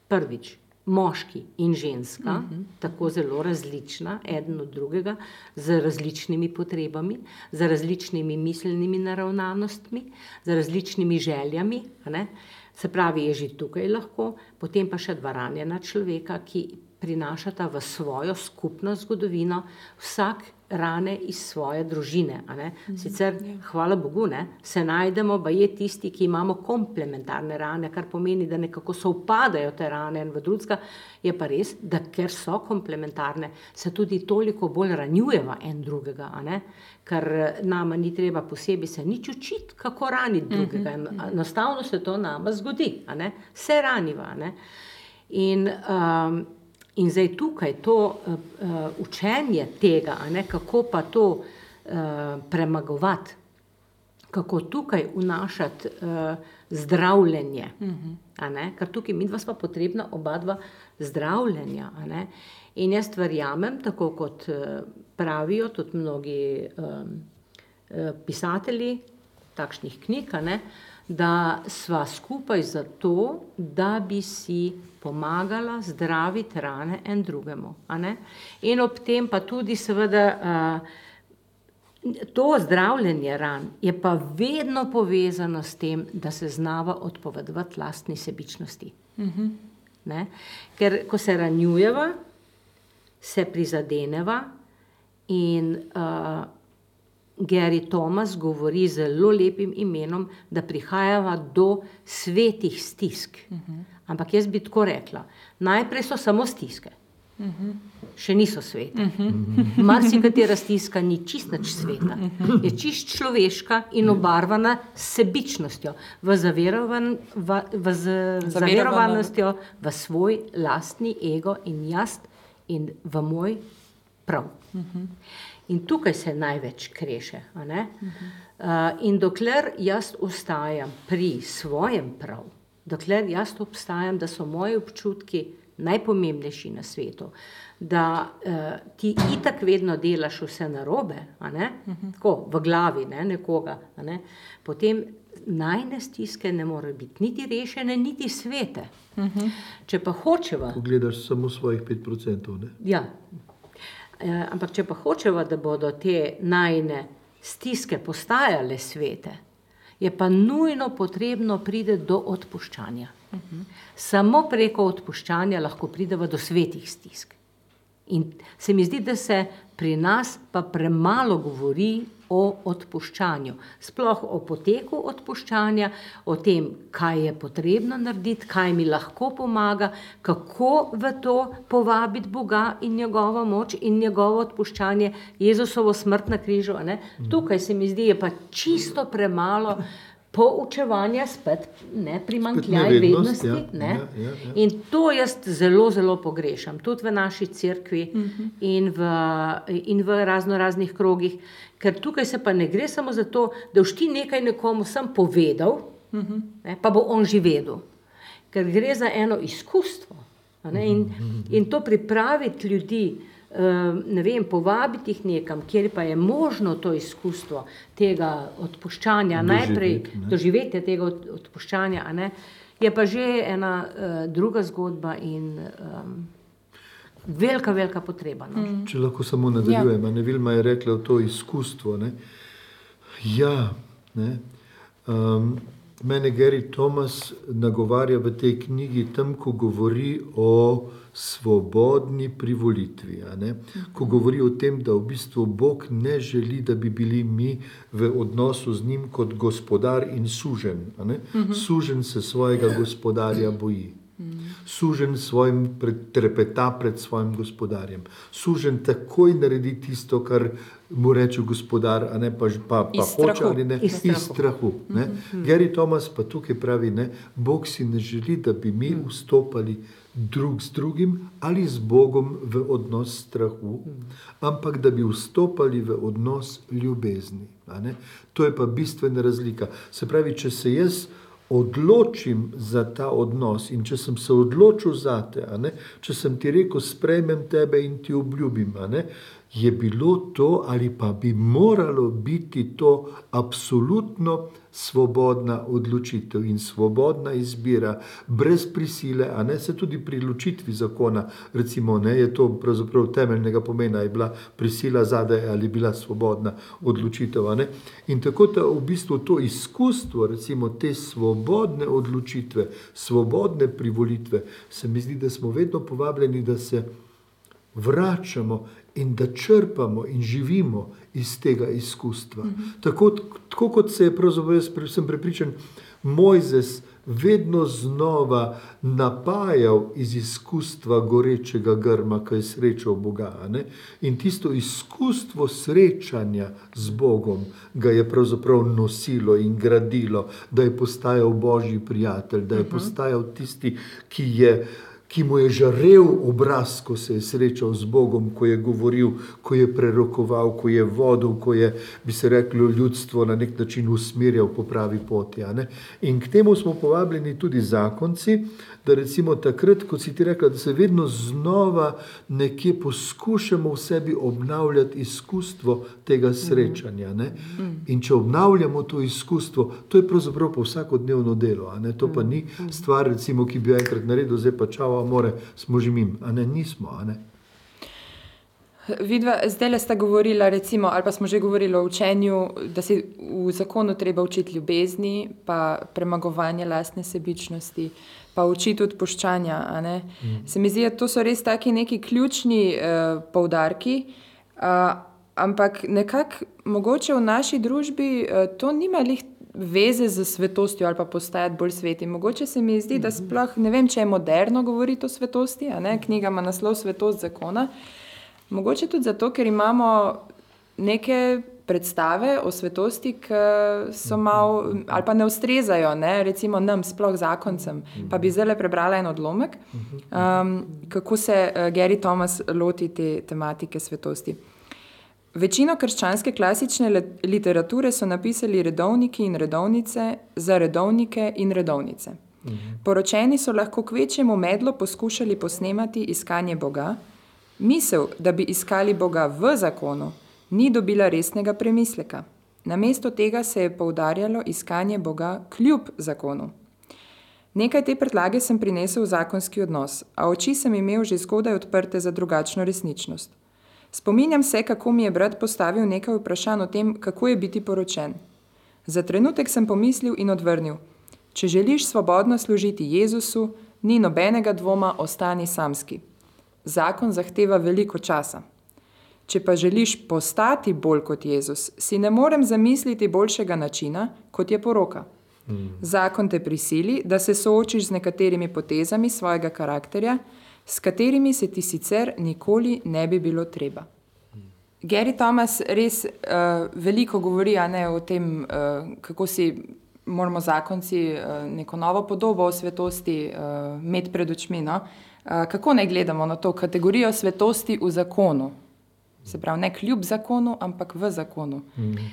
C: prvič moški in ženska, uh -huh. tako zelo različna, eden od drugega, z različnimi potrebami, z različnimi miselnimi naravnanostmi, z različnimi željami. ne. Se pravi, je že tukaj lahko, potem pa še dva ranjena človeka, ki prinašata v svojo skupno zgodovino vsak rane iz svoje družine. ne. Sicer, hvala Bogu, ne, se najdemo, pa je tisti, ki imamo komplementarne rane, kar pomeni, da nekako sovpadajo te rane en v drugega, je pa res, da ker so komplementarne, se tudi toliko bolj ranjujeva en drugega. Ker nama ni treba posebej se nič učiti, kako raniti drugega. Enostavno se to nama zgodi. Se raniva. In, um, in zdaj tukaj to uh, uh, učenje tega, a ne, kako pa to uh, premagovati, kako tukaj vnašati uh, zdravljenje. a ne, Ker tukaj mi dva sva potrebna oba dva zdravljenja. a ne. In jaz verjamem, tako kot uh, pravijo tudi mnogi um, uh, pisatelji takšnih knjig, a ne, da sva skupaj zato, da bi si pomagala zdraviti rane en drugemu. a ne. In ob tem pa tudi seveda uh, to zdravljenje ran je pa vedno povezano s tem, da se znava odpovedovati lastni sebičnosti. Ne? Ker ko se ranjujeva, se prizadeneva in uh, Gary Thomas govori z zelo lepim imenom, da prihajava do svetih stisk. Uh -huh. Ampak jaz bi tako rekla, najprej so samo stiske. Še niso svete. Marsikatera stiska ni čist nič sveta. Je čist človeška in obarvana s sebičnostjo, v, zaverovan, v, v z, zaverovanostjo v svoj lastni ego in jaz in v moj prav. In tukaj se največ kreše. a ne. Uh, in dokler jaz ostajam pri svojem prav, dokler jaz obstajam, da so moji občutki najpomembnejši na svetu, da uh, ti itak vedno delaš vse narobe, a ne, tako v glavi ne, nekoga, ne, potem najne stiske ne morejo biti niti rešene, niti svete. Če pa hočeva,
B: Ko gledaš samo svojih 5%. Ne?
C: Ja. Eh, ampak, če pa hočeva, da bodo te najne stiske postajale svete, je pa nujno potrebno priti do odpuščanja. Samo preko odpuščanja lahko pridemo do svetih stisk. In se mi zdi, da se pri nas pa premalo govori o odpuščanju, sploh o poteku odpuščanja, o tem, kaj je potrebno narediti, kaj mi lahko pomaga, kako v to povabiti Boga in njegovo moč in njegovo odpuščanje, Jezusovo smrt na križu. ne. Tukaj se mi zdi, je pa čisto premalo poučevanja, spet ne primankljaj
B: nevednost,
C: vednosti.
B: ja,
C: ne.
B: ja, ja, ja.
C: In to jaz zelo, zelo pogrešam, tudi v naši cerkvi in v, in v razno raznih krogih, ker tukaj se pa ne gre samo za to, da boš ti nekaj nekomu sam povedal, ne, pa bo on že vedel. Ker gre za eno izkustvo. a ne, In, in to pripraviti ljudi, ne vem, povabiti jih nekam, kjer pa je možno to izkustvo tega odpuščanja, najprej
B: Doživeti, ne.
C: doživetje tega od- odpuščanja, a ne, je pa že ena uh, druga zgodba in um, velika, velika potreba. No. Mm.
B: Če lahko samo nadaljujem, ja. ne Vilma je rekla to izkustvo. Ne? Ja, ne. Um, mene Gary Thomas nagovarja v tej knjigi tam, ko govori o svobodni privolitvi. Ko govori o tem, da v bistvu Bog ne želi, da bi bili mi v odnosu z njim kot gospodar in sužen. ne. Sužen se svojega gospodarja boji. Sužen svojim pred, trepeta pred svojim gospodarjem. Sužen takoj naredi tisto, kar mu reče gospodar, a ne pa, pa, pa
A: Iz
B: hoče
A: strahu.
B: ali ne.
C: Iz strahu.
B: Iz strahu. Ne? Gary Thomas pa tukaj pravi, ne, Bog si ne želi, da bi mi vstopali drug z drugim ali z Bogom v odnos strahu, ampak da bi vstopali v odnos ljubezni. a ne. To je pa bistvena razlika. Se pravi, če se jaz odločim za ta odnos in če sem se odločil za te, a ne, če sem ti rekel, sprejmem tebe in ti obljubim, a ne, je bilo to ali pa bi moralo biti to absolutno svobodna odločitev in svobodna izbira, brez prisile, a ne se tudi pri ločitvi zakona, recimo, ne, je to pravzaprav temeljnega pomena, je bila prisila zadaj ali bila svobodna odločitev. In tako da v bistvu to izkustvo, recimo te svobodne odločitve, svobodne privolitve, se mi zdi, da smo vedno povabljeni, da se vračamo in da črpamo in živimo iz tega izkustva. Mm -hmm. tako, tako kot se je, pravzaprav jaz pre- sem prepričan, Mojzes vedno znova napajal iz izkustva gorečega grma, ki je srečal Boga. ne. In tisto izkustvo srečanja z Bogom ga je pravzaprav nosilo in gradilo, da je postajal božji prijatelj, da je postajal tisti, ki je ki mu je žarel obraz, ko se je srečal z Bogom, ko je govoril, ko je prerokoval, ko je vodil, ko je, bi se reklo, ljudstvo na nek način usmerjal po pravi poti. In k temu smo povabljeni tudi zakonci, da recimo takrat, kot si ti rekla, da se vedno znova nekje poskušamo v sebi obnavljati izkustvo tega srečanja. Ne? In če obnavljamo to izkustvo, to je pravzaprav pa vsakodnevno delo. To pa ni stvar, recimo, ki bi jo enkrat naredil, zdaj pa čava, more, smo že mim. A ne, nismo. A ne?
A: Vidva, zdaj le sta govorila, recimo, ali pa smo že govorili o učenju, da se v zakonu treba učiti ljubezni, pa premagovanje lastne sebičnosti, pa učiti odpuščanja. a ne. Se mi zdi, da to so res taki neki ključni uh, poudarki, uh, ampak nekako mogoče v naši družbi uh, to nima lih veze z svetostjo ali pa postajati bolj sveti. Mogoče se mi zdi, da sploh ne vem, če je moderno govoriti o svetosti. Knjiga ima naslov Svetost zakona. Mogoče tudi zato, ker imamo neke predstave o svetosti, ki so malo ali pa ne ustrezajo, ne, recimo nam, sploh zakoncem. Pa bi zdaj le prebrala en odlomek, um, kako se uh, Gary Thomas loti te tematike svetosti. Večino krščanske klasične literature so napisali redovniki in redovnice za redovnike in redovnice. Poročeni so lahko k večjemu medlu poskušali posnemati iskanje Boga, misel, da bi iskali Boga v zakonu, ni dobila resnega premisleka. Namesto tega se je poudarjalo iskanje Boga kljub zakonu. Nekaj te predlage sem prinesel v zakonski odnos, a oči sem imel že zgodaj odprte za drugačno resničnost. Spominjam se, kako mi je brat postavil nekaj vprašanj o tem, kako je biti poročen. Za trenutek sem pomislil in odvrnil: Če želiš svobodno služiti Jezusu, ni nobenega dvoma, ostani samski. Zakon zahteva veliko časa. Če pa želiš postati bolj kot Jezus, si ne morem zamisliti boljšega načina, kot je poroka. Zakon te prisili, da se soočiš z nekaterimi potezami svojega karakterja, s katerimi se ti sicer nikoli ne bi bilo treba. Gary Thomas res uh, veliko govori ne, o tem, uh, kako si moramo zakonci uh, neko novo podobo o svetosti uh, imeti pred očmi. No? Uh, kako naj gledamo na to kategorijo svetosti v zakonu? Se pravi, ne kljub zakonu, ampak v zakonu. Mm.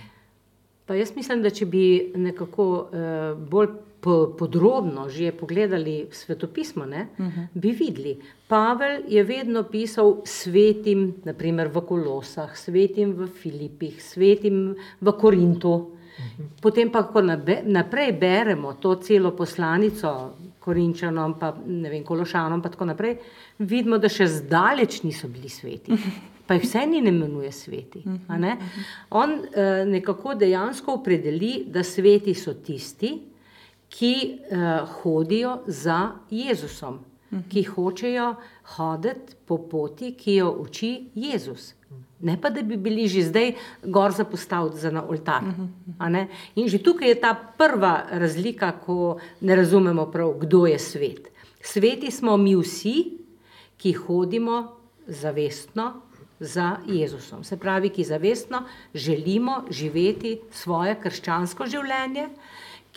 C: Pa jaz mislim, da če bi nekako uh, bolj podrobno že pogledali svetopismo, ne, uh -huh. bi videli. Pavel je vedno pisal svetim, naprimer v Kolosah, svetim v Filipih, svetim v Korintu. Uh -huh. Potem pa, ko naprej beremo to celo poslanico Korinčanom, pa ne vem, Kološanom, pa tako naprej, vidimo, da še zdaleč niso bili sveti. Pa jih vse ni imenuje sveti. On uh, nekako dejansko opredeli, da sveti so tisti, ki uh, hodijo za Jezusom, -huh. ki hočejo hoditi po poti, ki jo uči Jezus. Ne pa, da bi bili že zdaj gor za oltar. Uh -huh. In že tukaj je ta prva razlika, ko ne razumemo prav, kdo je svet. Sveti smo mi vsi, ki hodimo zavestno za Jezusom. Se pravi, ki zavestno želimo živeti svoje krščansko življenje,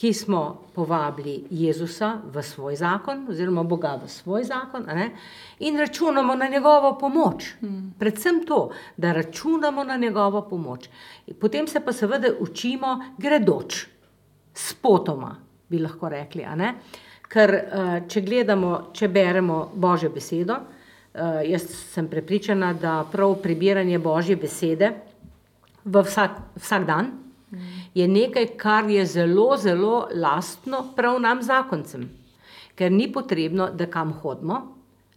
C: ki smo povabili Jezusa v svoj zakon, oziroma Boga v svoj zakon, in računamo na njegovo pomoč. Hmm. Predvsem to, da računamo na njegovo pomoč. Potem se pa seveda učimo gredoč, spotoma, bi lahko rekli. Ker eh, če gledamo, če beremo Božjo besedo, jaz sem prepričana, da prav prebiranje Božje besede vsak, vsak dan je nekaj, kar je zelo, zelo lastno prav nam zakoncem. Ker ni potrebno, da kam hodimo,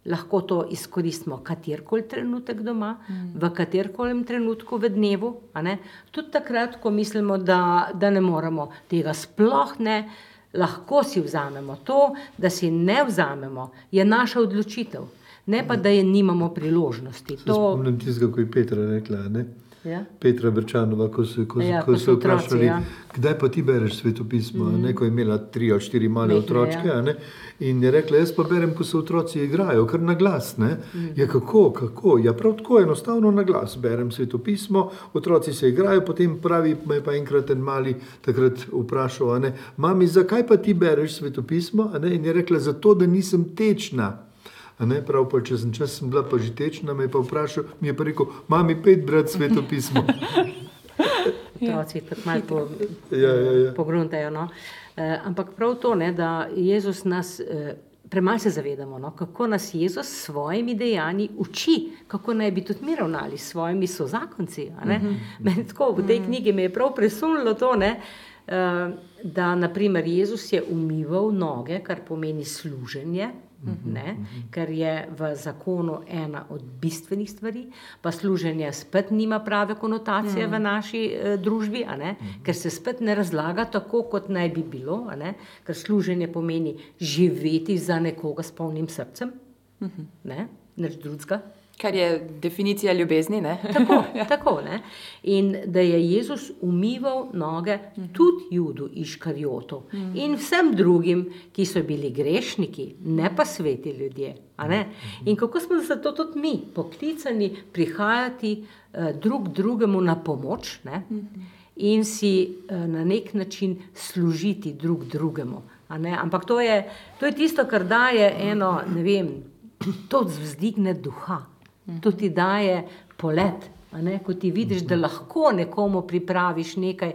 C: lahko to izkoristimo katerkoli trenutek doma, mm. v katerkoli trenutku v dnevu. Tudi takrat, ko mislimo, da, da ne moremo tega sploh ne. Lahko si vzamemo to, da si ne vzamemo, je naša odločitev, ne pa da je nimamo priložnosti.
B: To... Spomnim tistega, ko je Petra rekla. Ne?
C: Ja.
B: Petra Brčanova, ko so, ko, ja, ko so vprašali, ja. kdaj pa ti bereš svetopismo. Mm. Neko je imela tri ali štiri male Mehne, otročke. Ja. In je rekla, jaz pa berem, ko se otroci igrajo, kar na glas. Mm. Ja, kako, kako? Ja, prav tako enostavno na glas berem svetopismo, otroci se igrajo, potem pravi, me pa enkrat en mali takrat vprašal, mami, zakaj pa ti bereš svetopismo? In je rekla, zato da nisem tečna. Ne, prav, pa, če sem čas sem bila pa že tečna, me je pa vprašal, mi je pa rekel, mami, pet brat svetopismo.
C: Otroci tako malo po, ja, ja, ja. pogruntajo. No? E, ampak prav to, ne, da Jezus nas. E, Premalo se zavedamo, no, kako nas Jezus s svojimi dejanji uči, kako naj bi tudi mi ravnali s svojimi sozakonci. Mm -hmm. tako, v tej knjigi me je prav presunilo to, ne, da naprimer Jezus je umival noge, kar pomeni služenje, Mhm, ne, mhm. ker je v zakonu ena od bistvenih stvari, pa služenje spet nima prave konotacije v mhm. naši eh, družbi, ker se spet ne razlaga tako, kot naj bi bilo, ker služenje pomeni živeti za nekoga s polnim srcem, ne, nič drugega.
A: Kar je definicija ljubezni. Ne?
C: Tako, tako ne. In da je Jezus umival noge tudi Judu Iškarjotu in vsem drugim, ki so bili grešniki, ne pa sveti ljudje. ne. In kako smo zato tudi mi poklicani prihajati eh, drug drugemu na pomoč ne? in si eh, na nek način služiti drug drugemu. Ampak to je, to je tisto, kar daje eno, ne vem, to vzdigne duha. To ti daje polet, ne, ko ti vidiš, da lahko nekomu pripraviš nekaj,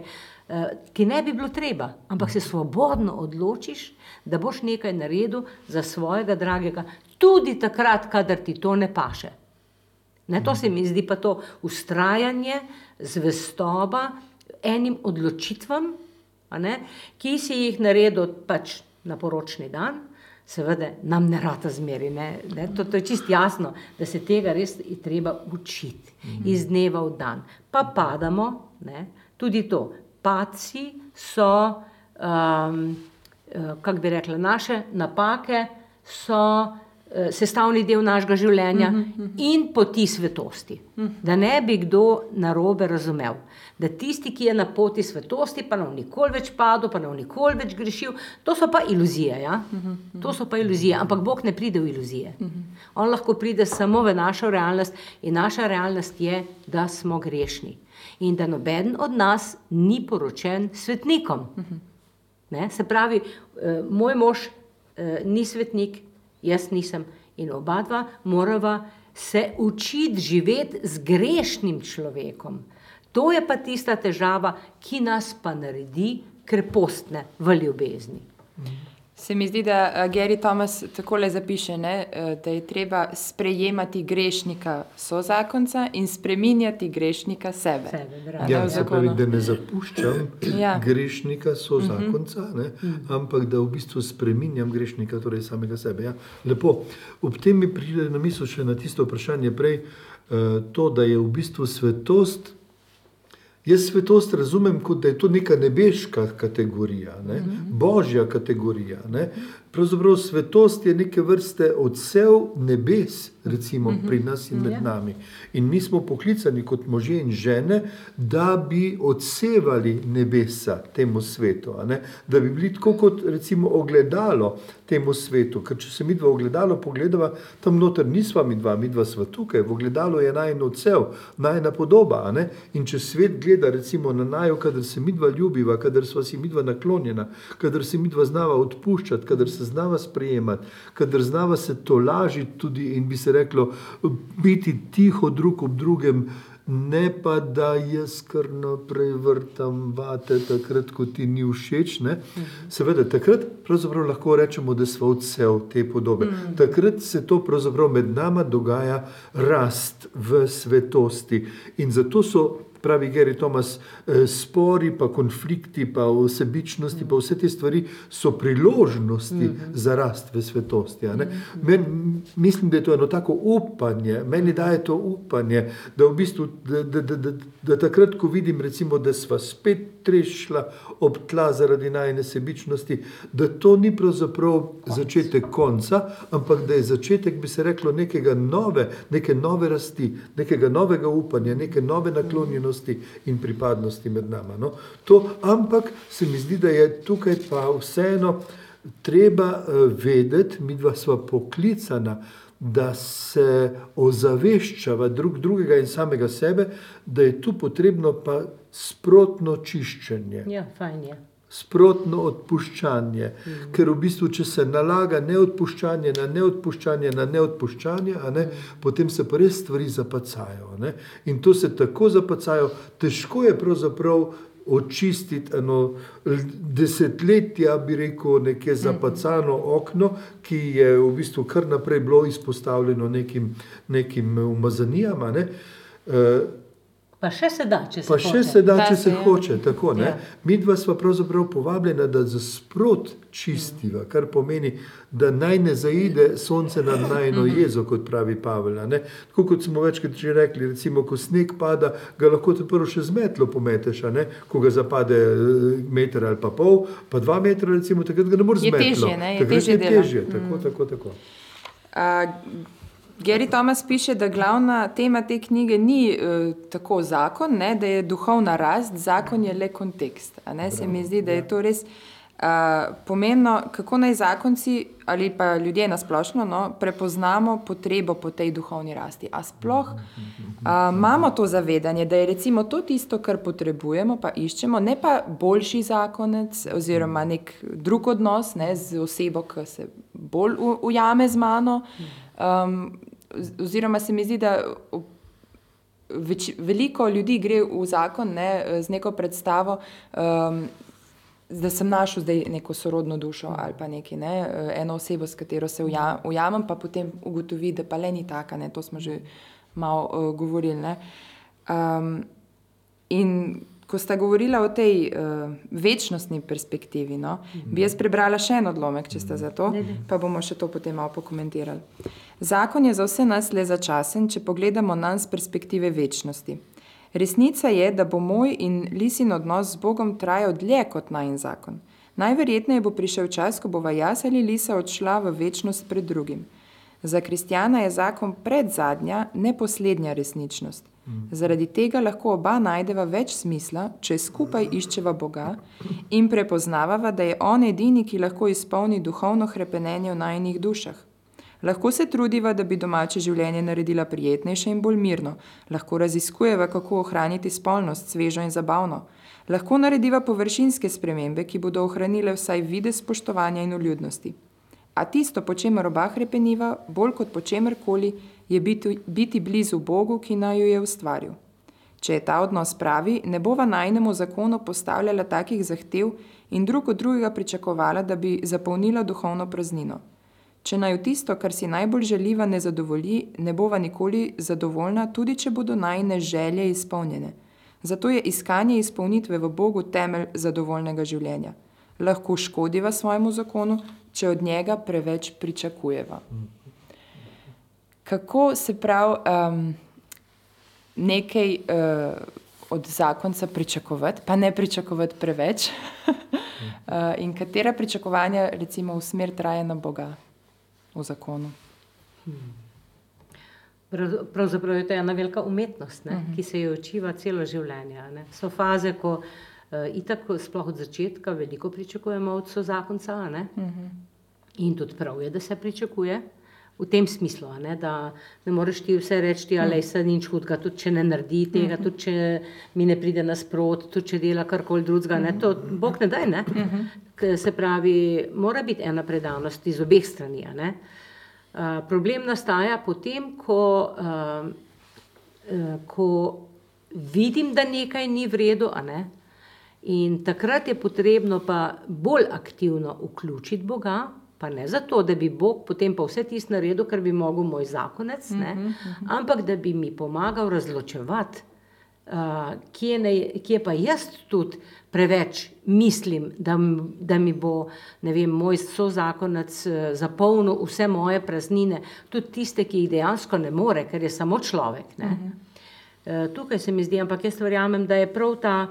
C: eh, ki ne bi bilo treba, ampak se svobodno odločiš, da boš nekaj naredil za svojega dragega, tudi takrat, kadar ti to ne paše. Ne, to se mi zdi pa to ustrajanje, zvestoba enim odločitvam, ne, ki si jih naredil pač na poročni dan. Seveda nam ne rata zmeri, ne, ne, to, to je čist jasno, da se tega res je treba učiti iz dneva v dan. Pa padamo, ne, tudi to. Padci so, um, kako bi rekla, naše napake so sestavni del našega življenja in poti svetosti. Da ne bi kdo narobe razumel. Da tisti, ki je na poti svetosti, pa bo nikoli več padel, pa bo nikoli več grešil, to so pa iluzije. Ja? To so pa iluzije, ampak Bog ne pride v iluzije. On lahko pride samo v našo realnost in naša realnost je, da smo grešni. In da noben od nas ni poročen svetnikom. Ne? Se pravi, eh, moj mož eh, ni svetnik, jaz nisem. In oba dva morava se učiti živeti z grešnim človekom. To je pa tista težava, ki nas pa naredi krepostne v ljubezni.
A: Se mi zdi, da uh, Gary Thomas takole zapiše, ne, uh, da je treba sprejemati grešnika sozakonca in spreminjati grešnika sebe.
C: Sebe,
B: Ja, se pravi,
A: zakonu.
B: da ne zapuščam
A: Ja.
B: grešnika, so zakonca, ne, ampak da v bistvu spreminjam grešnika, torej samega sebe. Ja. Lepo. Ob tem mi pride na misel še na tisto vprašanje prej, eh, to, da je v bistvu svetost. Jaz svetost razumem kot da je to neka nebeška kategorija, ne? božja kategorija. Ne? Pravzaprav svetost je neke vrste odsev nebes, recimo pri nas in med
C: Ja.
B: nami. In mi smo poklicani kot možje in žene, da bi odsevali nebesa temu svetu, da bi bili tako kot recimo ogledalo temu svetu. Ker če se mi dva ogledalo pogledava, tam noter nisva mi dva, mi dva sva tukaj, v ogledalo je najno odsev, najna podoba. In če svet gleda recimo na najo, kadar se mi dva ljubiva, kadar sva si mi dva naklonjena, kadar se mi dva znava odpuščati, kadar se znava sprejemati, kadar znava se tolažiti tudi in bi se reklo, biti tiho drug ob drugem. Ne pa da jaz kar naprej vrtam vate, takrat, ko ti ni všeč. Ne? Seveda, takrat lahko rečemo, da smo odsev te podobe. Takrat se to med nama dogaja rast v svetosti. In zato so, pravi Gary Thomas, eh, spori, pa konflikti, pa vsebičnosti, pa vse te stvari so priložnosti za rast v svetosti. a ne. Men, mislim, da je to eno tako upanje, meni daje to upanje, da v bistvu, da, da, da, da, da takrat, ko vidim, recimo, da sva spet trešila ob tla zaradi najne sebičnosti, da to ni pravzaprav začetek konca, ampak da je začetek, bi se reklo, nekega nove, neke nove rasti, nekega novega upanja, neke nove naklonjenosti in pripadnosti med nama. No? To, ampak se mi zdi, da je tukaj pa vseeno treba eh, vedeti, mi dva sva poklicana, da se ozaveščava drug drugega in samega sebe, da je tu potrebno pa sprotno čiščenje
C: Ja, fajn je.
B: Sprotno odpuščanje. Mm. Ker v bistvu, če se nalaga neodpuščanje na neodpuščanje na neodpuščanje, ne, mm. potem se pa res stvari zapacajo. Ne? In to se tako zapacajo, težko je pravzaprav očistiti eno desetletja, bi rekel, nekje zapacano okno, ki je v bistvu kar naprej bilo izpostavljeno nekim, nekim umazanijam. ne. Eh,
C: Pa še se da, če se
B: Pa še
C: hoče.
B: se da,
A: Da
B: če
A: se
B: se
A: je.
B: hoče. Tako, ne?
C: Ja.
B: Mi dva smo pravzaprav povabljena, da za sprot čistiva, kar pomeni, da naj ne zaide sonce nad najno jezo, kot pravi Pavel. a ne. Tako kot smo večkrat že rekli, recimo, ko sneg pada, ga lahko te prvo še z metlo pometeš, a ne? ko ga zapade eh, meter ali pa pol, pa dva metra, recimo, takrat ga ne moreš
A: Je
B: z metlo.
A: težje, ne, je težje
B: je
A: dela.
B: težje, tako, tako, tako.
A: A, Gary Thomas piše, da glavna tema te knjige ni uh, tako zakon, ne, da je duhovna rast, zakon je le kontekst. Se mi zdi, da je to res uh, pomembno, kako naj zakonci ali pa ljudje nasplošno no, prepoznamo potrebo po tej duhovni rasti. A sploh uh, imamo to zavedanje, da je recimo to tisto, kar potrebujemo, pa iščemo, ne pa boljši zakonec oziroma nek drug odnos ne, z osebo, ki se bolj ujame z mano. Um, oziroma se mi zdi, da več, veliko ljudi gre v zakon ne, z neko predstavo, um, da sem našel zdaj neko sorodno dušo ali pa nekaj, ne, eno osebo, s katero se ujam, ujamem, pa potem ugotovi, da pa le ni taka, ne, to smo že malo uh, govorili. Um, in ko sta govorila o tej uh, večnostni perspektivi, no, bi jaz prebrala še en odlomek, če ste za to, pa bomo še to potem malo pokomentirali. Zakon je za vse nas le začasen, če pogledamo na nas perspektive večnosti. Resnica je, da bo moj in lisin odnos z Bogom trajal dlje kot najn zakon. Najverjetneje bo prišel čas, ko bova jaz ali Lisa odšla v večnost pred drugim. Za kristjana je zakon predzadnja, ne poslednja resničnost. Zaradi tega lahko oba najdeva več smisla, če skupaj iščeva Boga in prepoznavava, da je On edini, ki lahko izpolni duhovno krepenenje v najnih dušah. Lahko se trudiva, da bi domače življenje naredila prijetnejše in bolj mirno, lahko raziskujeva, kako ohraniti spolnost svežo in zabavno, lahko narediva površinske spremembe, ki bodo ohranile vsaj vide spoštovanja in uljudnosti. A tisto, po čemer oba krepeniva, bolj kot po čemer koli, je biti, biti blizu Bogu, ki naj jo je ustvaril. Če je ta odnos pravi, ne bova najnemu zakonu postavljala takih zahtev in drug od drugega pričakovala, da bi zapolnila duhovno praznino. Če naj v tisto, kar si najbolj želiva, ne zadovolji, ne bova nikoli zadovoljna, tudi če bodo najne želje izpolnjene. Zato je iskanje izpolnitve v Bogu temelj zadovoljnega življenja. Lahko škodiva svojemu zakonu, če od njega preveč pričakujeva. Kako se pravi um, nekaj uh, od zakonca pričakovati, pa ne pričakovati preveč, uh, in katera pričakovanja, recimo, v smer trajanja Boga v zakonu?
C: Pravzaprav je to ena velika umetnost, ne, uh -huh. ki se jo učiva celo življenje. Ne. So faze, ko uh, itak, sploh od začetka, veliko pričakujemo od so zakonca. Uh -huh. In tudi prav je, da se pričakuje. V tem smislu, ne, da ne moreš ti vse reči, da je vse nič hudega, tudi če ne naredi tega, tudi če mi ne pride nasprot, tudi če dela karkoli drugega. Ne, to Bog ne da. Ne. Se pravi, mora biti ena predanost iz obeh strani. Uh, problem nastaja potem, ko, ko vidim, da nekaj ni v redu. Ne, in takrat je potrebno pa bolj aktivno vključiti Boga. Pa ne zato, da bi Bog potem pa vse tisto naredil, kar bi mogel moj zakonec, ne, uh -huh, uh -huh. ampak da bi mi pomagal razločevati, uh, kje, ne, kje pa jaz tudi preveč mislim, da, da mi bo vem, moj sozakonec zapolnil vse moje praznine, tudi tiste, ki jih dejansko ne more, ker je samo človek. Uh -huh. uh, tukaj se mi zdi, ampak jaz verjamem, da je prav ta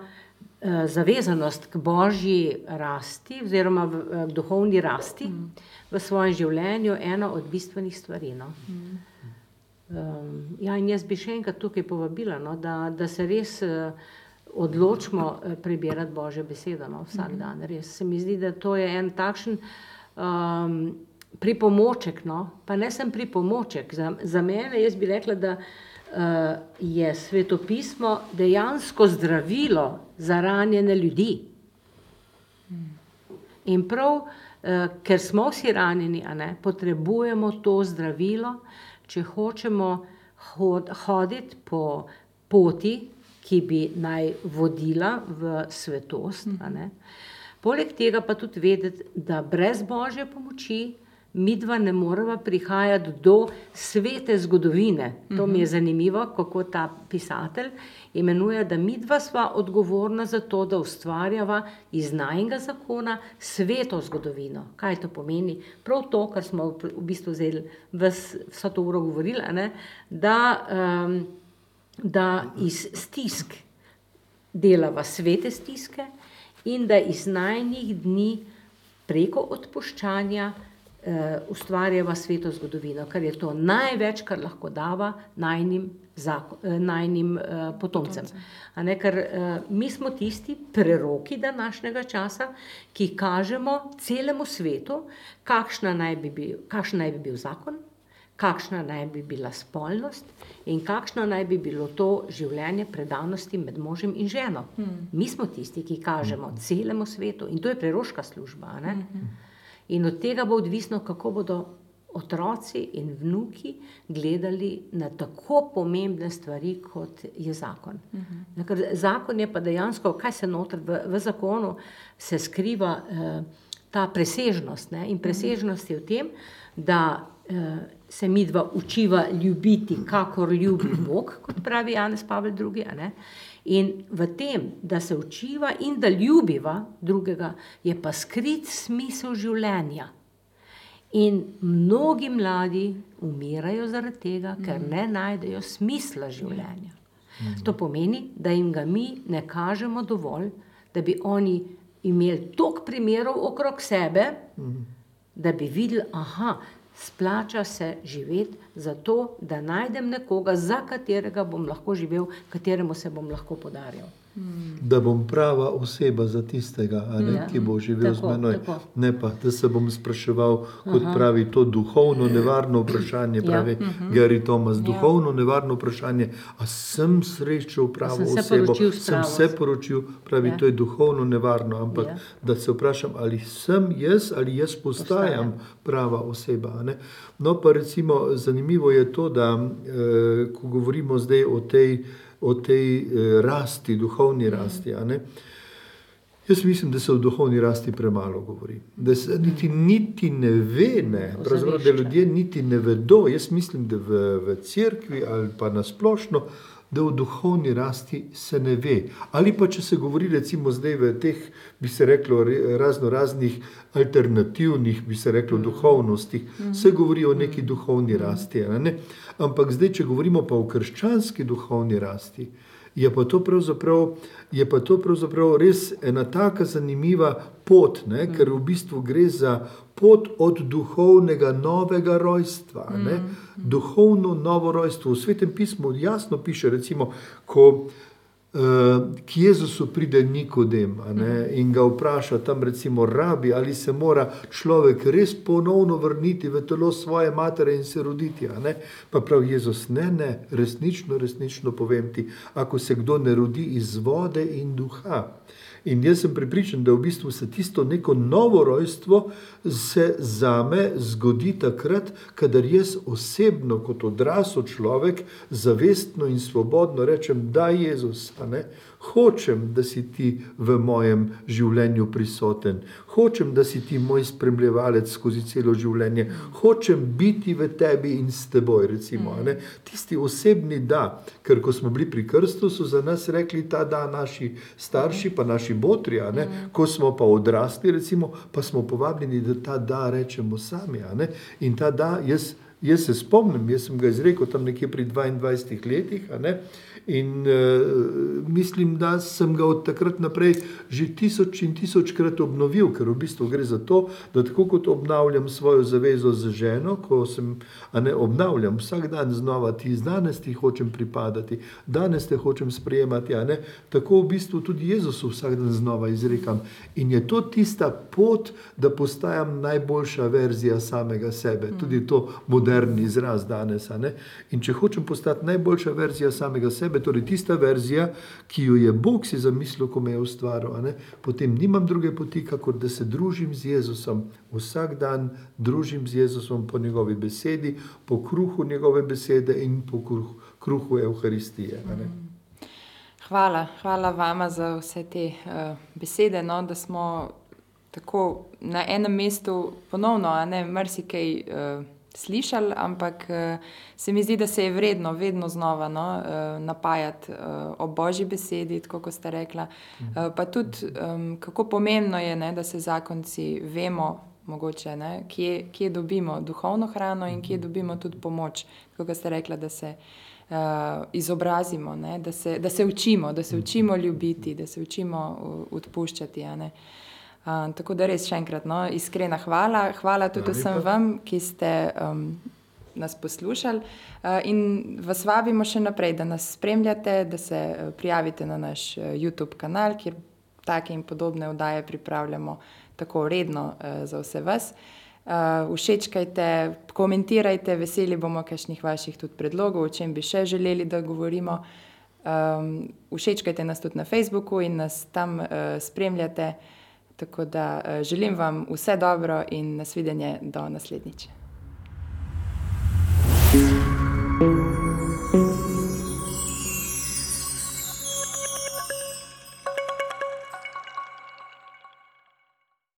C: zavezanost k božji rasti, oziroma v, v duhovni rasti mm. v svojem življenju, ena od bistvenih stvari. No. Mm. Um, ja, in jaz bi še enkrat tukaj povabila, no, da, da se res uh, odločimo uh, prebirati božjo besedo no, vsak mm. dan. Res se mi zdi, da to je en takšen. Um, Pripomoček, no, pa ne sem pripomoček. Za, za mene, jaz bi rekla, da uh, je svetopismo dejansko zdravilo za ranjene ljudi. In prav, uh, ker smo vsi ranjeni, ne, potrebujemo to zdravilo, če hočemo hod, hoditi po poti, ki bi naj vodila v svetost. Poleg tega pa tudi vedeti, da brez božje pomoči mi dva ne moremo prihajati do svete zgodovine. To mi je mhm. zanimivo, kako ta pisatelj imenuje, da mi dva sva odgovorna za to, da ustvarjava iz najnega zakona sveto zgodovino. Kaj to pomeni? Prav to, kar smo v bistvu vzeli vso to uro govorili, ne? da, um, da iz stisk delava svete stiske in da iz najnih dni preko odpuščanja ustvarjava sveto zgodovino, ker je to največ, kar lahko dava najnim, zakon, eh, najnim eh, potomcem. A Ne, ker eh, mi smo tisti preroki današnjega časa, ki kažemo celemu svetu, kakšna naj bi bil, kakšen naj bi bil zakon, kakšna naj bi bila spolnost in kakšno naj bi bilo to življenje predanosti med možem in ženo. Hmm. Mi smo tisti, ki kažemo celemu svetu in to je preroška služba. a Ne? In od tega bo odvisno, kako bodo otroci in vnuki gledali na tako pomembne stvari, kot je zakon. Uh-huh. Ker zakon je pa dejansko, kaj se noter v, v zakonu se skriva eh, ta presežnost. Ne? In presežnost je v tem, da eh, se mi dva učiva ljubiti, kakor ljubi Bog, kot pravi Janez Pavel II. In v tem, da se učiva in da ljubiva drugega, je pa skrit smisel življenja. In mnogi mladi umirajo zaradi tega, ker ne najdejo smisla življenja. To pomeni, da jim ga mi ne kažemo dovolj, da bi oni imeli toliko primerov okrog sebe, da bi videli, aha, splača se živeti zato, da najdem nekoga, za katerega bom lahko živel, kateremu se bom lahko podaril.
B: Da bom prava oseba za tistega, ne,
C: Ja.
B: ki bo živel
C: Tako,
B: z menoj.
C: tako.
B: Ne pa, da se bom spraševal, kot pravi to duhovno nevarno vprašanje,
C: Ja.
B: pravi Gary Thomas, duhovno nevarno vprašanje, a sem srečal pravo
C: sem se
B: osebo,
C: poročil s
B: sem se poročil, pravi,
C: Ja.
B: to je duhovno nevarno, ampak
C: Ja.
B: da se vprašam, ali sem jaz ali jaz postajam
C: Postajam.
B: prava oseba. ne. No, pa recimo zanimivo je to, da eh, ko govorimo zdaj o tej, o tej eh, rasti, duhovni rasti. a ne, Jaz mislim, da se o duhovni rasti premalo govori. Da se niti, niti ne ve, ne, pravzaprav, da ljudje niti ne vedo. Jaz mislim, da v, v cerkvi ali pa nasplošno, da o duhovni rasti se ne ve. Ali pa če se govori, recimo zdaj v teh, bi se reklo, re- razno raznih alternativnih, bi se reklo, duhovnostih, se govori o neki duhovni rasti. Ne? Ampak zdaj, če govorimo pa o krščanski duhovni rasti, je pa to pravzaprav, je pa to pravzaprav res ena taka zanimiva pot, ne? ker v bistvu gre za pot od duhovnega novega rojstva. Ne? Duhovno novo rojstvo. V svetem pismu jasno piše, recimo, ko k Jezusu pride Nikodem ne, in ga vpraša tam, recimo, rabi, ali se mora človek res ponovno vrniti v telo svoje matere in se roditi. Pa pravi Jezus, ne, ne, resnično, resnično povem ti, ako se kdo ne rodi iz vode in duha. In jaz sem pripričan, da v bistvu se tisto neko novo rojstvo se zame zgodi takrat, kadar jaz osebno, kot odrasel človek, zavestno in svobodno rečem, da je Jezus, ne. Hočem, da si ti v mojem življenju prisoten, hočem, da si ti moj spremljevalec skozi celo življenje, hočem biti v tebi in s teboj. Recimo, ne. Tisti osebni da, ker ko smo bili pri krstu, so za nas rekli ta da naši starši, pa naši botri, ne. ko smo pa odrasli, recimo, pa smo povabljeni, da ta da rečemo sami. In ta da, jaz, jaz se spomnim, jaz sem ga izrekel tam nekje pri 22 letih. In uh, mislim, da sem ga od takrat naprej že tisoč in tisočkrat obnovil, ker v bistvu gre za to, da tako kot obnavljam svojo zavezo z ženo, ko sem, ne obnavljam vsak dan znova, ti danes ti hočem pripadati, danes te hočem sprejemati, ne, tako v bistvu tudi Jezusu vsak dan znova izrekam. In je to tista pot, da postajam najboljša verzija samega sebe, tudi to moderni izraz danes. In če hočem postati najboljša verzija samega sebe, torej tista verzija, ki jo je Bog si zamislil, ko me je ustvaril, potem nimam druge poti, kakor da se družim z Jezusom. Vsak dan družim z Jezusom po njegovi besedi, po kruhu njegove besede in po kruhu, kruhu ne.
A: Hvala, hvala vama za vse te uh, besede, no, da smo tako na enem mestu ponovno, a ne marsikaj uh, slišali, ampak uh, se mi zdi, da se je vredno vedno znova no, uh, napajati uh, o božji besedi, tako kot ste rekla. Uh, pa tudi, kako pomembno je, ne, da se zakonci vemo, mogoče, ne, kje, kje dobimo duhovno hrano in kje dobimo tudi pomoč, kot ste rekla, da se uh, izobrazimo, ne, da, se, da se učimo, da se učimo ljubiti, da se učimo odpuščati. a ne. Uh, tako da res še enkrat no, iskrena hvala. Hvala tudi
B: Hvala
A: vsem
B: lepa.
A: vam, ki ste um, nas poslušali. Uh, in vas vabimo še naprej, da nas spremljate, da se uh, prijavite na naš uh, YouTube kanal, kjer take in podobne oddaje pripravljamo tako redno uh, za vse vas. Uh, všečkajte, komentirajte, veseli bomo kakšnih vaših tudi predlogov, o čem bi še želeli, da govorimo. Um, všečkajte nas tudi na Facebooku in nas tam uh, spremljate. Tako da eh, želim vam vse dobro in nasvidenje do naslednjič. thank you